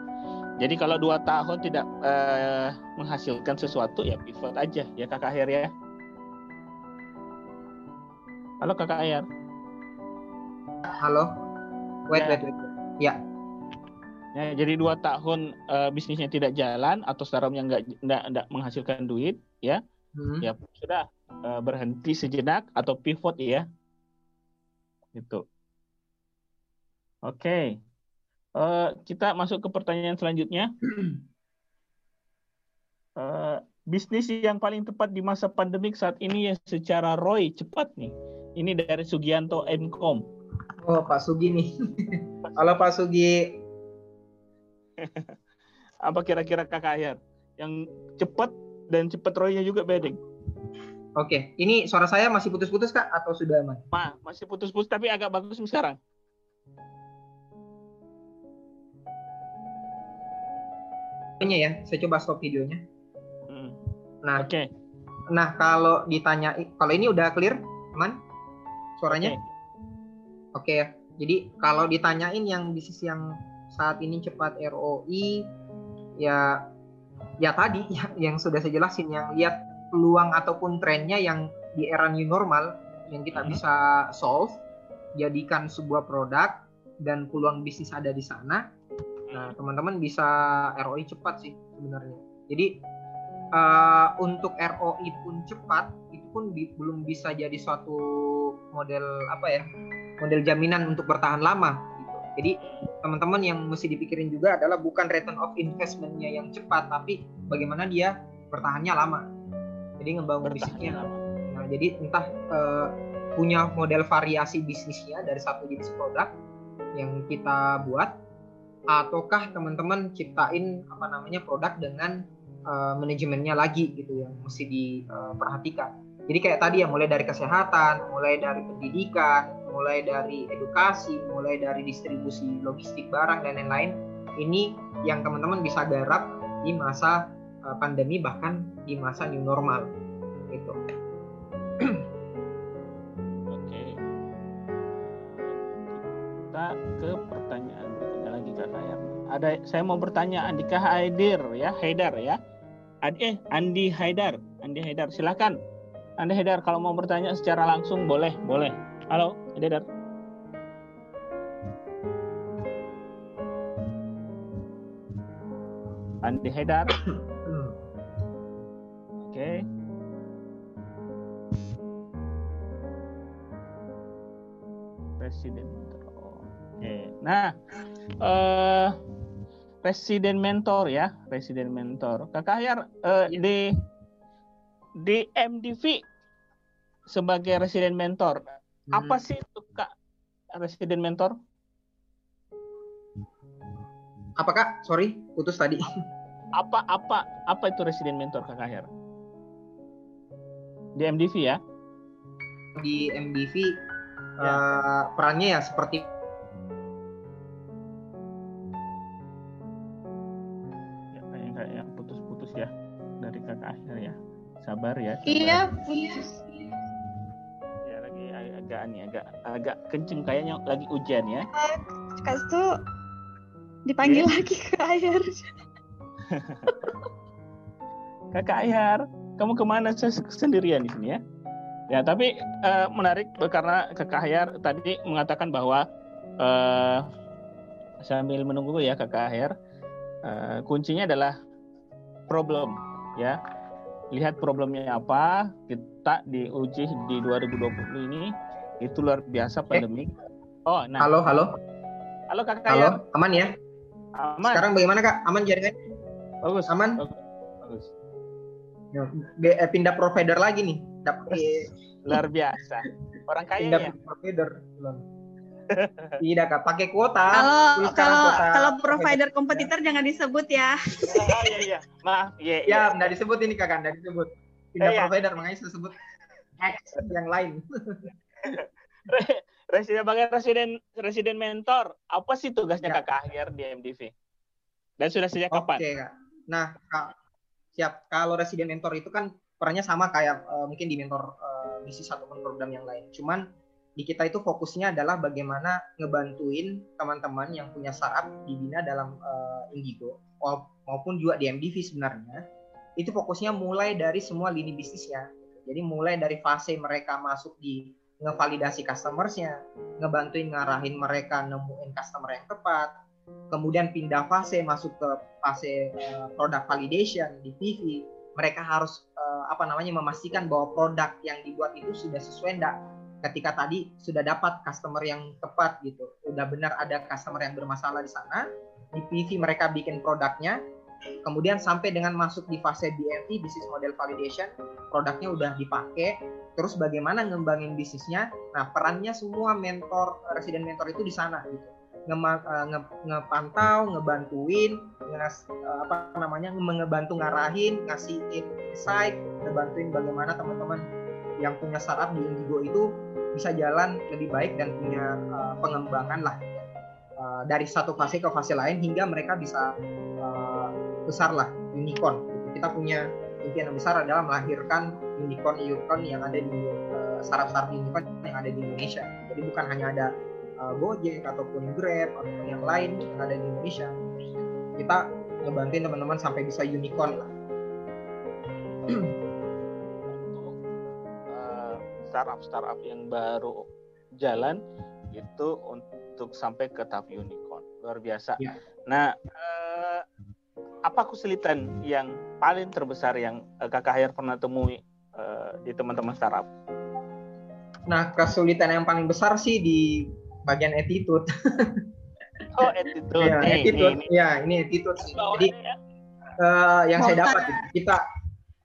Jadi kalau dua tahun tidak uh, menghasilkan sesuatu ya pivot aja ya kakak Ahyar ya. Halo kakak Ahyar. Halo. Wait, Ya. wait, wait. Ya. Ya, jadi dua tahun uh, bisnisnya tidak jalan atau startupnya nggak nggak nggak menghasilkan duit ya, Hmm. ya sudah uh, berhenti sejenak atau pivot ya. Gitu. Oke. Eh, kita masuk ke pertanyaan selanjutnya. Eh, bisnis yang paling tepat di masa pandemik saat ini ya secara ROI cepat nih. Ini dari Sugianto Mkom. Oh Pak Sugi nih. Halo Pak Sugi. Apa kira-kira kakak Ahyar? Yang cepat dan cepat ROI-nya juga bedeng. Oke, ini suara saya masih putus-putus kak atau sudah aman? Ma, masih putus-putus tapi agak bagus sekarang. Ini ya, saya coba stop videonya. Hmm, Nah, Oke. nah kalau ditanya, kalau ini udah clear, aman? Suaranya? Oke. Ya. Jadi kalau ditanyain yang bisnis yang saat ini cepat ROI, ya ya tadi ya, yang sudah saya jelasin yang lihat peluang ataupun trennya yang di era new normal yang kita Mhm. bisa solve, jadikan sebuah produk dan peluang bisnis ada di sana. Nah teman-teman bisa ROI cepat sih sebenarnya. Jadi eh, untuk ROI pun cepat itu pun bi- belum bisa jadi suatu model apa ya model jaminan untuk bertahan lama gitu. Jadi teman-teman yang mesti dipikirin juga adalah bukan return of investmentnya yang cepat, tapi bagaimana dia bertahannya lama. Jadi ngebangun Bertahan bisnisnya. lama. Nah, jadi entah eh, punya model variasi bisnisnya dari satu jenis produk yang kita buat, ataukah teman-teman ciptain apa namanya produk dengan eh, manajemennya lagi gitu yang mesti diperhatikan. Jadi kayak tadi ya mulai dari kesehatan, mulai dari pendidikan, mulai dari edukasi, mulai dari distribusi logistik barang dan lain-lain. Ini yang teman-teman bisa garap di masa uh, pandemi bahkan di masa new normal gitu. Oke. Kita ke pertanyaan berikutnya lagi Kak Ahyar. Ada saya mau bertanya Andika Haidir ya, Haidar ya. Ad, eh Andi Haidar, Andi Haidar silakan. Andi Haidar kalau mau bertanya secara langsung boleh, boleh. Halo, Haidar. Andi Haidar. Oke. Presiden mentor. Oke. Nah, eh presiden mentor ya, presiden mentor. Kakak Ahyar eh, di di MDV sebagai residen mentor, apa Hmm. sih itu Kak residen mentor? Apakah sorry putus tadi? Apa apa apa itu residen mentor Kakak Ahyar? Di MDV ya? di MDV Ya. eh, perannya ya seperti Ya, kayak kayak yang putus sabar ya. sabar. Iya, putus. Agak nih agak agak kenceng kayaknya lagi hujan ya. Kak tuh dipanggil lagi ke air. Kakak Ayar, kamu ke mana saya se- sendirian di sini ya? Ya tapi eh, menarik karena Kakak Ayar tadi mengatakan bahwa eh, sambil menunggu ya Kakak Ayar, eh, kuncinya adalah problem ya. Lihat problemnya apa, kita diuji di 2020 ini itu luar biasa pandemi. Oh, nah, Halo, halo, halo Kakak halo, aman ya? aman, Sekarang bagaimana kak? Aman jaringan? bagus, Aman? bagus, Ya, be- eh, pindah provider lagi nih. Eh, luar biasa. Orang kaya pindah ya. provider. Tidak kak, pakai kuota. Kalau kalau kuota- kalau provider kompetitor jangan disebut ya. Oh iya iya. Maaf, iya iya. Ya, nggak disebut ini kakak, nggak disebut. Pindah Eh, ya. provider, makanya saya sebut X yang lain. Re- Residen sebagai residen residen mentor, apa sih tugasnya Ya. Kakak Ahyar di MDV? Dan sudah sejak Oke kapan? kak. Nah, kak, siap. Kalau resident mentor itu kan perannya sama kayak eh, mungkin di mentor eh, bisnis ataupun program yang lain. Cuman di kita itu fokusnya adalah bagaimana ngebantuin teman-teman yang punya startup dibina dalam eh, Indigo maupun maupun juga di MDV sebenarnya. Itu fokusnya mulai dari semua lini bisnisnya. Jadi mulai dari fase mereka masuk di ngevalidasi customersnya, ngebantuin ngarahin mereka nemuin customer yang tepat, kemudian pindah fase masuk ke fase uh, product validation di PV mereka harus uh, apa namanya memastikan bahwa produk yang dibuat itu sudah sesuai enggak ketika tadi sudah dapat customer yang tepat gitu. Udah benar ada customer yang bermasalah di sana di PV mereka bikin produknya kemudian sampai dengan masuk di fase BMV business model validation produknya udah dipakai. Terus bagaimana ngembangin bisnisnya? Nah perannya semua mentor resident mentor itu di sana gitu. Eh, nge- ngepantau, ngebantuin, ngas, eh, apa namanya, ngebantu ngarahin, ngasih insight, ngebantuin bagaimana teman-teman yang punya startup di Indigo itu bisa jalan lebih baik dan punya eh, pengembangan lah. Eh, dari satu fase ke fase lain hingga mereka bisa eh, besar lah unicorn. Kita punya impian yang besar adalah melahirkan unicorn unicorn yang ada di eh, startup-startup unicorn yang ada di Indonesia. Jadi bukan hanya ada uh, Gojek ataupun Grab ataupun yang lain yang ada di Indonesia kita ngebantuin teman-teman sampai bisa unicorn lah eh, startup-startup yang baru jalan itu untuk sampai ke tahap unicorn. Luar biasa. Ya. Nah, eh, apa kesulitan yang paling terbesar yang eh, Kakak Ahyar pernah temui eh, di teman-teman startup? nah kesulitan yang paling besar sih di bagian attitude Oh, attitude. ya nih, attitude nih, nih. ya ini attitude sih Bawah jadi ya. eh, yang saya Monster. dapat gitu, kita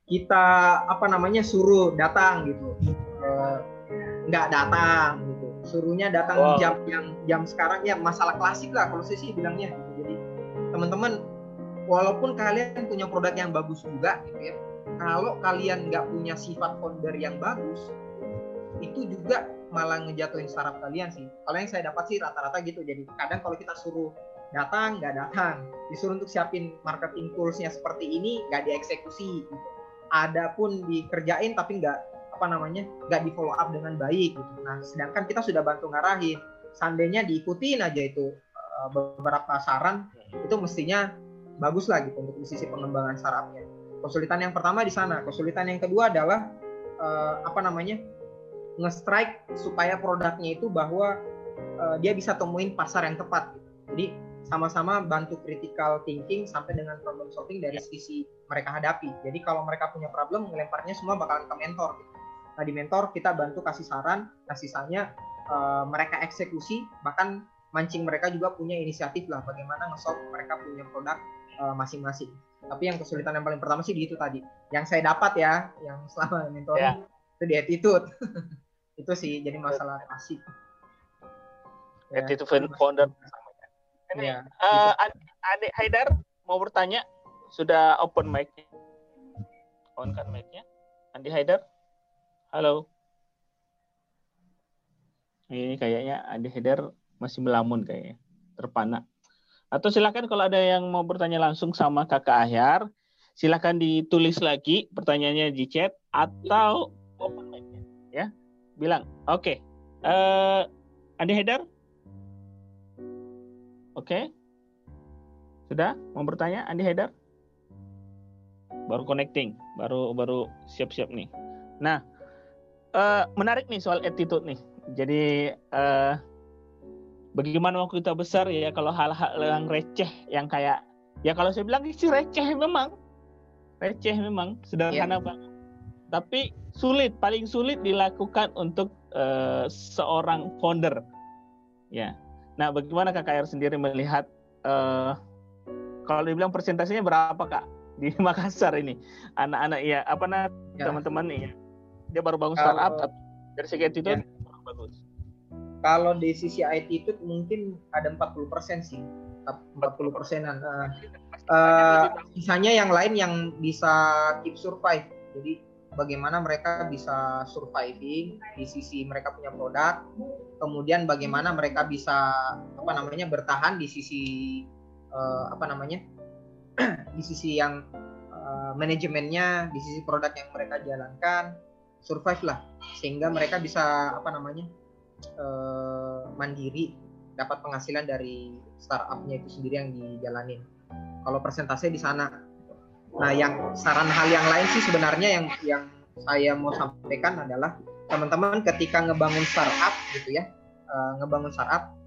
kita apa namanya suruh datang gitu Eh, nggak datang gitu suruhnya datang Wow. jam yang jam sekarang ya masalah klasik lah kalau saya sih bilangnya gitu. jadi teman-teman walaupun kalian punya produk yang bagus juga gitu ya kalau kalian nggak punya sifat founder yang bagus itu juga malah ngejatuhin startup kalian sih. Kalau yang saya dapat sih rata-rata gitu. Jadi kadang kalau kita suruh datang nggak datang. Disuruh untuk siapin marketing toolsnya seperti ini nggak dieksekusi gitu. ada pun dikerjain tapi nggak apa namanya nggak di follow up dengan baik gitu. Nah sedangkan kita sudah bantu ngarahin. Seandainya diikutin aja itu uh, beberapa saran itu mestinya bagus lah gitu untuk di sisi pengembangan startupnya kesulitan yang pertama di sana kesulitan yang kedua adalah uh, apa namanya nge-strike supaya produknya itu bahwa uh, dia bisa temuin pasar yang tepat gitu. jadi sama-sama bantu critical thinking sampai dengan problem solving dari sisi mereka hadapi. Jadi kalau mereka punya problem, ngelemparnya semua bakalan ke mentor. Gitu. Nah di mentor kita bantu kasih saran, nah sisanya uh, mereka eksekusi, bahkan mancing mereka juga punya inisiatif lah bagaimana nge-solve mereka punya produk uh, masing-masing. Tapi yang kesulitan yang paling pertama sih di itu tadi. Yang saya dapat ya, yang selama mentoring Ya. itu di attitude. itu sih jadi masalah asik. Ya, Attitude itu founder. Ini, Ya, eh, Ad- Adik Haidar mau bertanya, sudah open mic-nya. On kan mic-nya. Andi Haidar? Halo. Ini kayaknya Andi Haidar masih melamun kayaknya, terpana. Atau silakan kalau ada yang mau bertanya langsung sama Kakak Ahyar, Silahkan ditulis lagi pertanyaannya di chat atau open mic ya. Bilang, oke. Okay. Uh, eh, Andi Header? Oke. Okay. Sudah mau bertanya Andi Header? Baru connecting, baru baru siap-siap nih. Nah, uh, menarik nih soal attitude nih. Jadi uh, bagaimana waktu kita besar ya kalau hal-hal yang receh yang kayak ya kalau saya bilang sih receh memang. Receh memang sederhana yeah. banget. Tapi sulit paling sulit dilakukan untuk uh, seorang founder. Ya. Nah bagaimana KKR sendiri melihat uh, kalau dibilang persentasenya berapa kak di Makassar ini? Anak-anak ya apa nah teman-teman ya dia baru bangun startup uh, dari segi itu ya. Kalau di sisi IT itu mungkin ada 40% sih. 40 persenan. Uh, uh, sisanya yang lain yang bisa keep survive. Jadi bagaimana mereka bisa surviving di sisi mereka punya produk kemudian bagaimana mereka bisa apa namanya bertahan di sisi uh, apa namanya di sisi yang uh, manajemennya di sisi produk yang mereka jalankan survive lah. Sehingga mereka bisa apa namanya uh, mandiri dapat penghasilan dari startupnya itu sendiri yang dijalanin. Kalau persentase di sana. Nah, yang saran hal yang lain sih sebenarnya yang yang saya mau sampaikan adalah teman-teman ketika ngebangun startup gitu ya, uh, ngebangun startup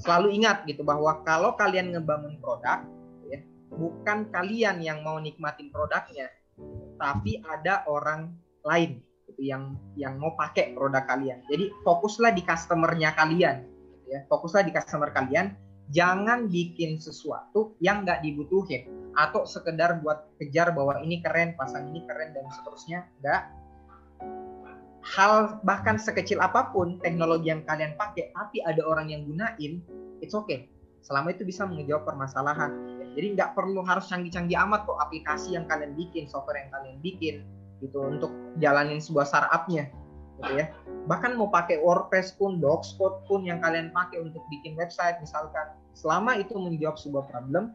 selalu ingat gitu bahwa kalau kalian ngebangun produk gitu ya, bukan kalian yang mau nikmatin produknya, tapi ada orang lain gitu yang yang mau pakai produk kalian. Jadi fokuslah di customernya kalian ya. Fokuslah di customer kalian. Jangan bikin sesuatu yang nggak dibutuhin atau sekedar buat kejar bahwa ini keren pasang ini keren dan seterusnya nggak. Hal bahkan sekecil apa pun teknologi yang kalian pakai tapi ada orang yang gunain it's okay. Selama itu bisa menjawab permasalahan jadi nggak perlu harus canggih-canggih amat kok aplikasi yang kalian bikin software yang kalian bikin gitu untuk jalanin sebuah startupnya gitu ya. Bahkan mau pakai WordPress pun Blogspot pun yang kalian pakai untuk bikin website misalkan. Selama itu menjawab sebuah problem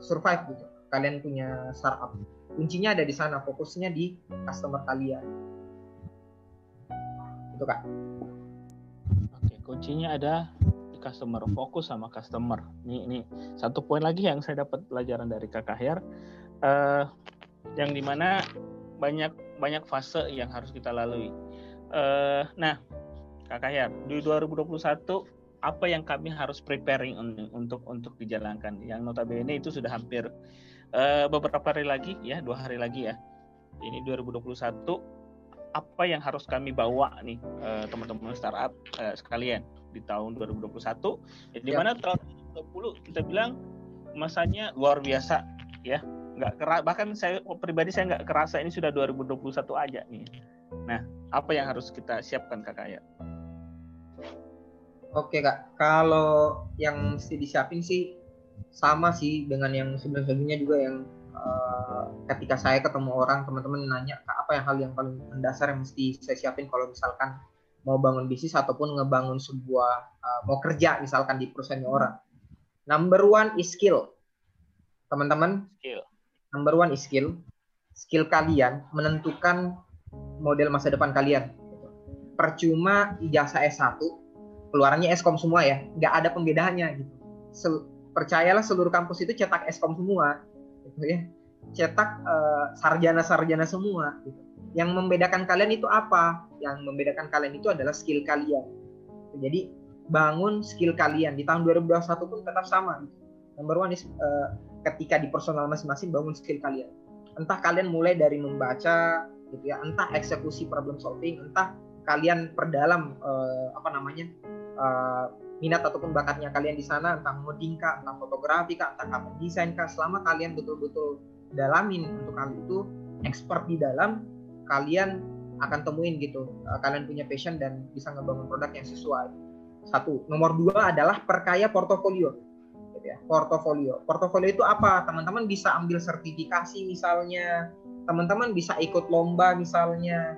survive gitu kalian punya startup. Kuncinya ada di sana fokusnya di customer kalian. Itu kak. Oke kuncinya ada di customer fokus sama customer. Ini ini satu poin lagi yang saya dapat pelajaran dari kakak Her uh, yang di mana banyak banyak fase yang harus kita lalui. Uh, nah, Kakak ya, di 2021 apa yang kami harus preparing untuk untuk dijalankan? Yang notabene itu sudah hampir uh, beberapa hari lagi ya, dua hari lagi ya. Ini 2021 apa yang harus kami bawa nih uh, teman-teman startup uh, sekalian di tahun 2021 ya, di mana tahun 2020 kita bilang masanya luar biasa ya nggak keras bahkan saya pribadi saya nggak kerasa ini sudah 2021 aja nih. Nah apa yang harus kita siapkan kakak ya oke kak. Kalau yang mesti disiapin sih sama sih dengan yang sebelum-sebelumnya juga yang uh, ketika saya ketemu orang teman-teman nanya kak apa yang hal yang paling mendasar yang mesti saya siapin kalau misalkan mau bangun bisnis ataupun ngebangun sebuah uh, mau kerja misalkan di perusahaan orang? Number one is skill. Teman-teman skill number one is skill. Skill kalian menentukan model masa depan kalian. Percuma ijazah S1, keluarannya Eskom semua ya, nggak ada pembedaannya gitu. Sel percayalah seluruh kampus itu cetak Eskom semua, gitu ya. Cetak uh, sarjana-sarjana semua. Gitu. Yang membedakan kalian itu apa? Yang membedakan kalian itu adalah skill kalian. Jadi bangun skill kalian di tahun 2021 pun tetap sama. Number one is uh, ketika di personal masing-masing bangun skill kalian. Entah kalian mulai dari membaca gitu ya, entah eksekusi problem solving, entah kalian perdalam uh, apa namanya uh, minat ataupun bakatnya kalian di sana, entah ngoding kah, entah fotografi kah, entah kapan desain kah, selama kalian betul-betul dalamin untuk hal itu, expert di dalam, kalian akan temuin gitu, uh, kalian punya passion dan bisa ngebangun produk yang sesuai. Satu, nomor dua adalah perkaya portofolio gitu ya portofolio. Portofolio itu apa? Teman-teman bisa ambil sertifikasi misalnya teman-teman bisa ikut lomba misalnya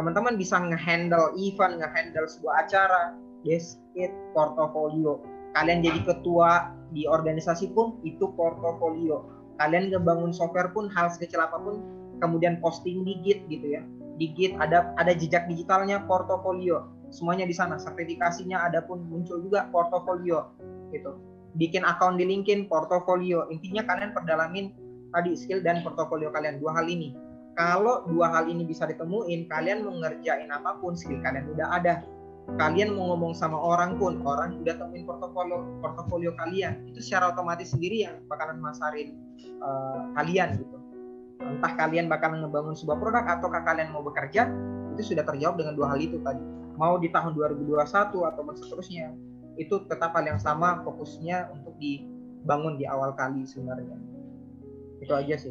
teman-teman bisa ngehandle event ngehandle sebuah acara. That's it portofolio. Kalian jadi ketua di organisasi pun itu portofolio. Kalian ngebangun software pun hal sekecil apa pun kemudian posting di Git gitu ya. Di Git ada ada jejak digitalnya portofolio. Semuanya di sana sertifikasinya ada pun muncul juga portofolio gitu bikin account di LinkedIn portofolio. Intinya kalian perdalamin tadi skill dan portofolio kalian dua hal ini. Kalau dua hal ini bisa ditemuin kalian mau ngerjain apa pun skill kalian udah ada. Kalian mau ngomong sama orang pun orang udah temuin portofolio portofolio kalian. Itu secara otomatis sendiri yang bakalan masarin uh, kalian gitu. Entah kalian bakalan ngebangun sebuah produk ataukah kalian mau bekerja itu sudah terjawab dengan dua hal itu tadi. Mau di tahun 2021 atau seterusnya itu tetap hal yang sama fokusnya untuk dibangun di awal kali sebenarnya itu aja sih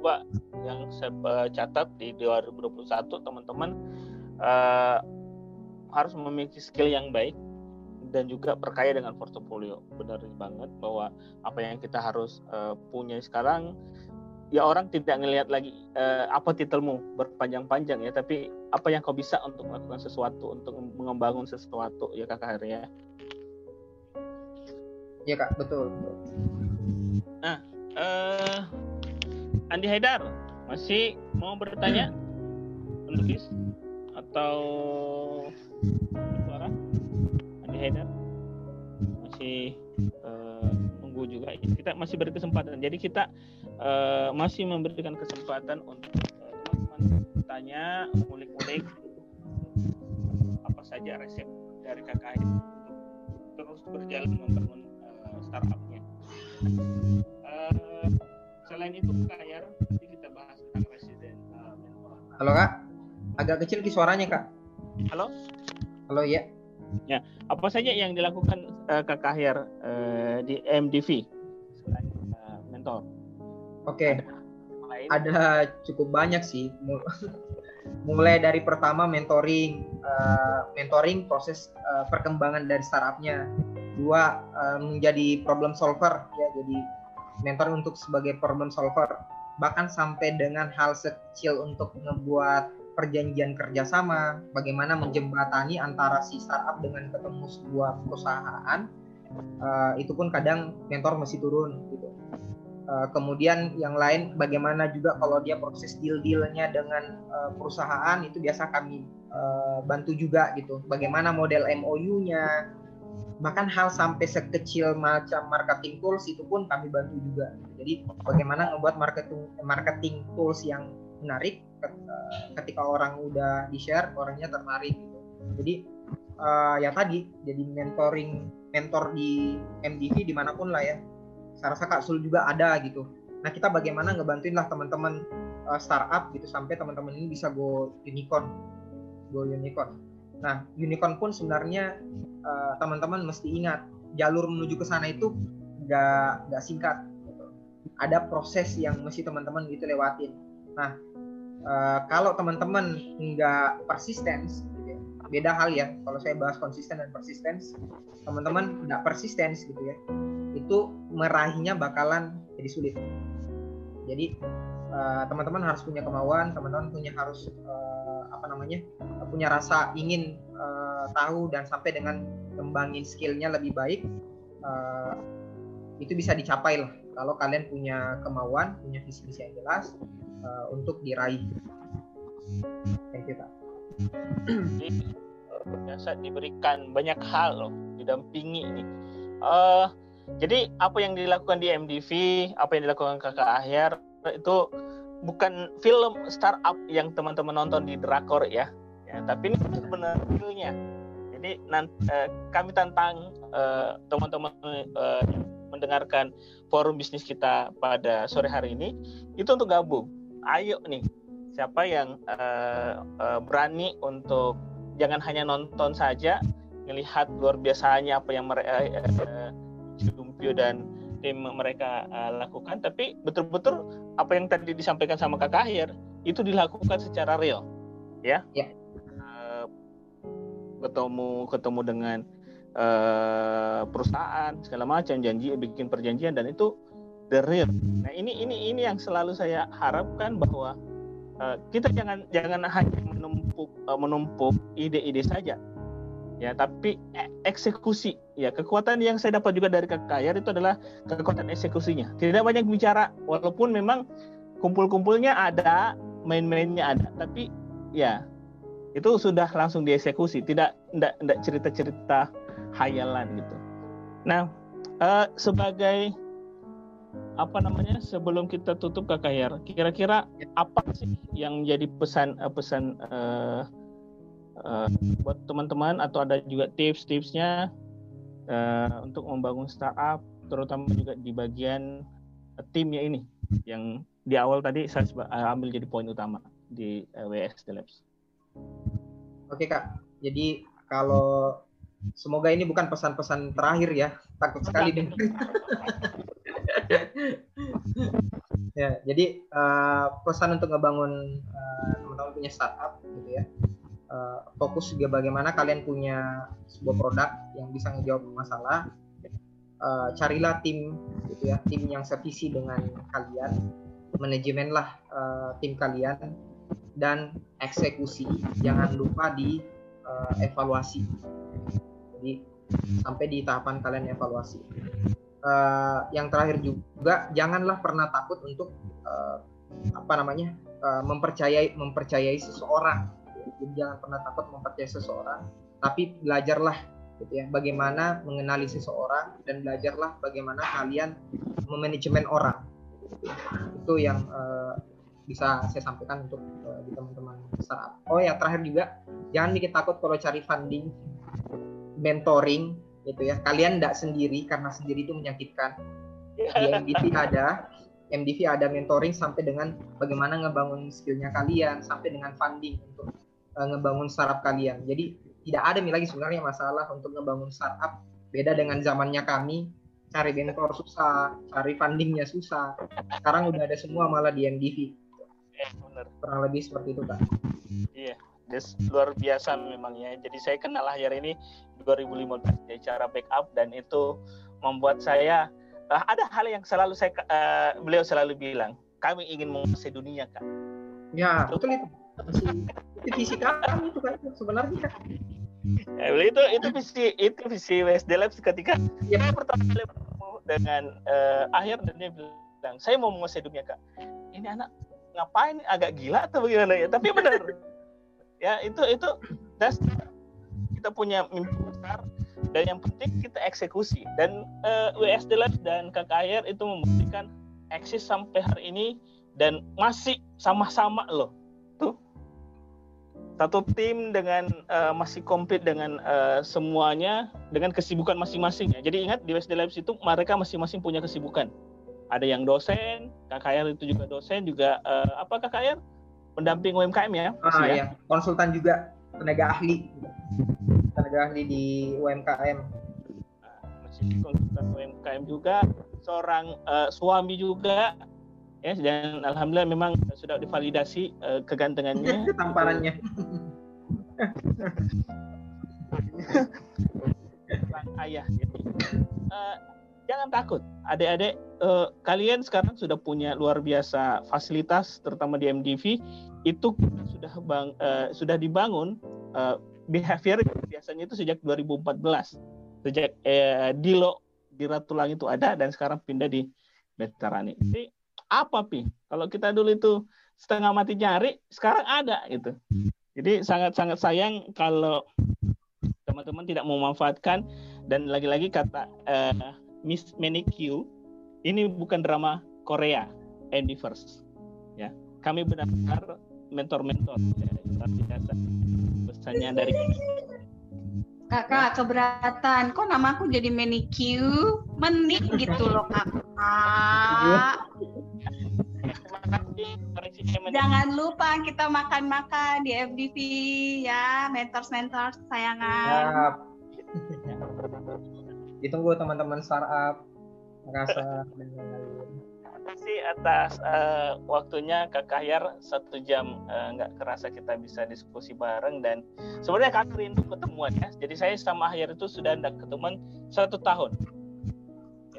Mbak yang saya eh, catat di 2021 teman-teman uh, harus memiliki skill yang baik dan juga perkaya dengan portofolio. Benar banget bahwa apa yang kita harus uh, punya sekarang ya orang tidak ngelihat lagi uh, apa titelmu berpanjang-panjang ya, tapi apa yang kau bisa untuk melakukan sesuatu, untuk mengembangkan sesuatu ya Kakak Hari ya. Kak, betul. Nah, uh, Andi Haidar masih mau bertanya untuk atau suara Andi Haidar masih nunggu juga. Kita masih beri kesempatan jadi kita uh, masih memberikan kesempatan untuk teman-teman uh, bertanya mulik-mulik apa saja resep dari kakak untuk terus berjalan membangun uh, startupnya. Uh, selain itu kayar nanti kita bahas tentang residen uh, halo kak. Agak kecil ki suaranya kak. Halo? Halo ya ya apa saja yang dilakukan uh, kak Kahir uh, di MDV selain uh, mentor. Oke. Okay. ada, cukup banyak sih. Mulai dari pertama mentoring uh, mentoring proses uh, perkembangan dari startupnya. Dua uh, menjadi problem solver ya jadi mentor untuk sebagai problem solver. Bahkan sampai dengan hal sekecil untuk membuat perjanjian kerjasama bagaimana menjembatani antara si startup dengan ketemu sebuah perusahaan uh, itu pun kadang mentor masih turun gitu uh, kemudian yang lain bagaimana juga kalau dia proses deal dealnya dengan uh, perusahaan itu biasa kami uh, bantu juga gitu bagaimana model MOU-nya bahkan hal sampai sekecil macam marketing tools itu pun kami bantu juga. Jadi bagaimana membuat marketing marketing tools yang menarik ketika orang udah di share orangnya tertarik gitu. Jadi uh, ya tadi jadi mentoring mentor di MDV di mana pun lah ya. Saya rasa Kak Sul juga ada gitu. Nah kita bagaimana ngebantuin lah teman-teman uh, startup gitu sampai teman-teman ini bisa go unicorn, go unicorn. Nah unicorn pun sebenarnya Eh, teman-teman uh, mesti ingat jalur menuju ke sana itu nggak nggak singkat gitu. ada proses yang mesti teman-teman gitu lewatin nah uh, kalau teman-teman nggak persisten beda hal ya. Kalau saya bahas konsisten dan persisten teman-teman nggak persisten gitu ya. Itu meraihnya bakalan jadi sulit. Jadi uh, teman-teman harus punya kemauan teman-teman punya harus uh, apa namanya punya rasa ingin uh, tahu dan sampai dengan kembangin skillnya lebih baik uh, itu bisa dicapai lah kalau kalian punya kemauan punya visi misi yang jelas uh, untuk diraih. Thank you kak. Biasa diberikan banyak hal loh didampingi ini. Uh, jadi apa yang dilakukan di MDV apa yang dilakukan kakak akhir itu bukan film startup yang teman-teman nonton di drakor ya. Ya tapi ini benar realnya. Jadi nanti, eh, kami tantang teman-teman eh, mendengarkan forum bisnis kita pada sore hari ini itu untuk gabung. Ayo nih siapa yang eh, eh, berani untuk jangan hanya nonton saja melihat luar biasanya apa yang mereka eh, eh, Jumpio dan tim mereka uh, lakukan tapi betul-betul apa yang tadi disampaikan sama Kak Kahir itu dilakukan secara real. Ya, ya. Ketemu ketemu dengan uh, perusahaan segala macam janji bikin perjanjian dan itu the real. Nah ini ini ini yang selalu saya harapkan bahwa uh, kita jangan jangan hanya menumpuk uh, menumpuk ide-ide saja, ya tapi e- eksekusi. Ya kekuatan yang saya dapat juga dari KKR itu adalah kekuatan eksekusinya. Tidak banyak bicara walaupun memang kumpul-kumpulnya ada main-mainnya ada tapi ya itu sudah langsung dieksekusi. Tidak tidak tidak cerita-cerita hayalan gitu. Nah eh, sebagai apa namanya sebelum kita tutup KKR kira-kira apa sih yang jadi pesan eh, pesan eh, uh, buat teman-teman? Atau ada juga tips-tipsnya uh, untuk membangun startup terutama juga di bagian uh, timnya ini yang di awal tadi saya ambil jadi poin utama di uh, WS The Labs. Oke kak, jadi kalau semoga ini bukan pesan-pesan terakhir ya, takut sekali dengar. ya, jadi uh, pesan untuk ngebangun uh, teman-teman punya startup gitu ya. Uh, fokus juga bagaimana kalian punya sebuah produk yang bisa ngejawab masalah. Uh, carilah tim gitu ya tim yang sevisi dengan kalian. Manajemenlah uh, tim kalian. Dan eksekusi. Jangan lupa di uh, evaluasi jadi sampai di tahapan kalian evaluasi. Uh, yang terakhir juga janganlah pernah takut untuk uh, apa namanya uh, mempercayai mempercayai seseorang. Jadi jangan pernah takut mempercayai seseorang tapi belajarlah gitu ya bagaimana mengenali seseorang dan belajarlah bagaimana kalian memanajemen orang. Itu yang uh, bisa saya sampaikan untuk uh, di teman-teman startup oh ya terakhir juga jangan bikin takut kalau cari funding mentoring gitu ya kalian tidak sendiri karena sendiri itu menyakitkan di MDV ada MDV ada mentoring sampai dengan bagaimana ngebangun skillnya kalian sampai dengan funding untuk uh, ngebangun startup kalian. Jadi tidak ada lagi sebenarnya masalah untuk ngebangun startup. Beda dengan zamannya kami, cari mentor susah, cari fundingnya susah. Sekarang udah ada semua malah di MDV. Eh, benar. Kurang lebih seperti itu, Kak. Iya, Des, luar biasa memangnya. Jadi saya kenal akhir ini 2015 ya, cara backup dan itu membuat saya uh, ada hal yang selalu saya uh, beliau selalu bilang, kami ingin menguasai dunia, Kak. Ya, betul itu itu visi kami itu kan sebenarnya ya, itu itu visi itu visi WSD Labs ketika ya. saya pertama kali bertemu dengan uh, akhir dan dia bilang saya mau menguasai dunia kak ini anak ngapain agak gila atau bagaimana ya tapi benar ya itu itu das kita punya mimpi besar dan yang penting kita eksekusi dan uh, eh, WSD Labs dan KKR itu membuktikan eksis sampai hari ini dan masih sama-sama loh satu tim dengan uh, masih komplit dengan uh, semuanya dengan kesibukan masing-masing ya. Jadi ingat di WSD Labs itu mereka masing-masing punya kesibukan. Ada yang dosen, KKR itu juga dosen juga uh, apa KKR? Pendamping UMKM ya? Ah ya. iya, konsultan juga tenaga ahli. Tenaga ahli di UMKM. Masih konsultan UMKM juga, seorang uh, suami juga ya dan alhamdulillah memang sudah divalidasi uh, kegantengannya tamparannya ayah jadi uh, jangan takut. Adik-adik uh, kalian sekarang sudah punya luar biasa fasilitas terutama di MDV itu sudah bang uh, sudah dibangun uh, behavior biasanya itu sejak 2014 sejak uh, Dilo di itu ada dan sekarang pindah di Veterani. Jadi apa pi? Kalau kita dulu itu setengah mati nyari sekarang ada gitu. Jadi sangat-sangat sayang kalau teman-teman tidak memanfaatkan. Dan lagi-lagi kata uh, Miss Manicure ini bukan drama Korea Endeavors ya kami benar-benar mentor-mentor ya, biasa pesannya dari Kakak keberatan, kok nama aku jadi manicure? Menik gitu loh kakak. Jangan lupa kita makan-makan di FDV ya, mentors-mentors sayangan. Ditunggu teman-teman startup, merasa kasih atas uh, waktunya Kak Kahyar satu jam uh, nggak kerasa kita bisa diskusi bareng dan sebenarnya kami rindu ketemuan ya. Jadi saya sama Ahyar itu sudah tidak ketemuan satu tahun.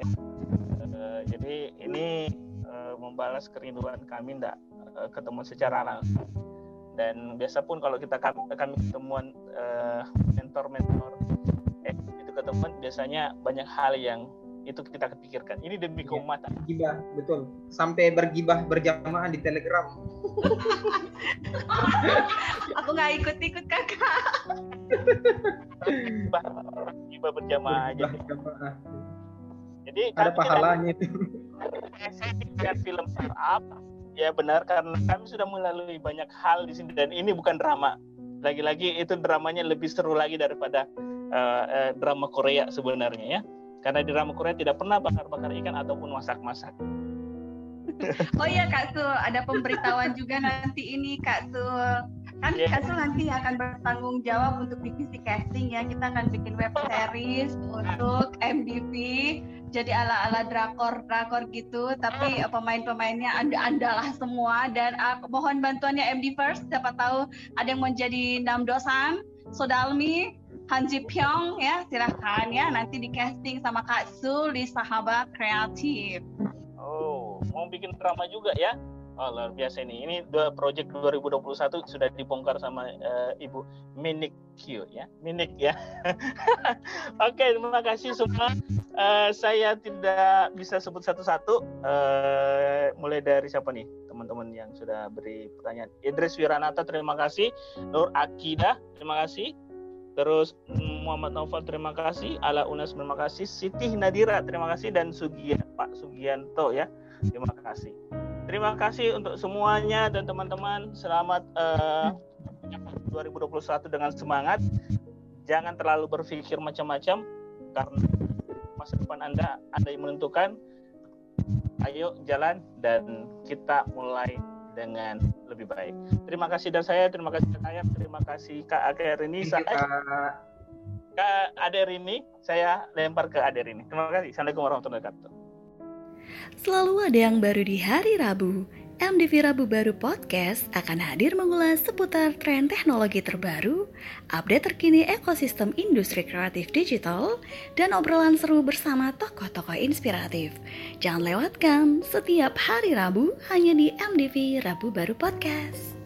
Ya. Uh, jadi ini uh, membalas kerinduan kami tidak uh, ketemu secara langsung. dan biasa pun kalau kita kami, ketemuan uh, mentor-mentor eh itu ketemuan biasanya banyak hal yang itu kita kepikirkan. Ini demi iya. keumatan. Gibah, betul. Sampai bergibah berjamaah di Telegram. Aku nggak ikut-ikut kakak. gibah, gibah berjamaah aja. Jadi ada pahalanya itu. Saya lihat film startup, ya benar karena kami sudah melalui banyak hal di sini dan ini bukan drama. Lagi-lagi itu dramanya lebih seru lagi daripada uh, uh, drama Korea sebenarnya ya karena di drama Korea tidak pernah bakar-bakar ikan ataupun masak-masak. Oh iya Kak Sul, ada pemberitahuan juga nanti ini Kak Sul. Kan yeah. Kak Sul nanti akan bertanggung jawab untuk divisi casting ya. Kita akan bikin web series untuk MDV. Jadi ala-ala drakor-drakor gitu, tapi pemain-pemainnya anda-andalah semua dan uh, mohon bantuannya MD First. Siapa tahu ada yang menjadi Nam Dosan, Sodalmi, Han Ji Pyong ya silahkan ya nanti di casting sama Kak Sul di Sahabat Kreatif. Oh, mau bikin drama juga ya? Oh, luar biasa ini. Ini dua project 2021 sudah dibongkar sama uh, Ibu Minik Q ya. Minik ya. Oke, okay, terima kasih semua. Uh, saya tidak bisa sebut satu-satu. Uh, mulai dari siapa nih? Teman-teman yang sudah beri pertanyaan. Idris Wiranata, terima kasih. Nur Akidah, terima kasih. Terus Muhammad Naufal terima kasih, Ala Unas terima kasih, Siti Nadira terima kasih dan Sugian Pak Sugianto ya terima kasih. Terima kasih untuk semuanya dan teman-teman selamat uh, eh, 2021 dengan semangat. Jangan terlalu berpikir macam-macam karena masa depan Anda Anda yang menentukan. Ayo jalan dan kita mulai dengan lebih baik. Terima kasih dari saya, terima kasih Kak Ayam, terima kasih Kak Ager ini. Saya, Kak Ader ini, saya lempar ke Ader ini. Terima kasih. Assalamualaikum warahmatullahi wabarakatuh. Selalu ada yang baru di hari Rabu. MDV Rabu Baru Podcast akan hadir mengulas seputar tren teknologi terbaru, update terkini ekosistem industri kreatif digital, dan obrolan seru bersama tokoh-tokoh inspiratif. Jangan lewatkan setiap hari Rabu hanya di MDV Rabu Baru Podcast.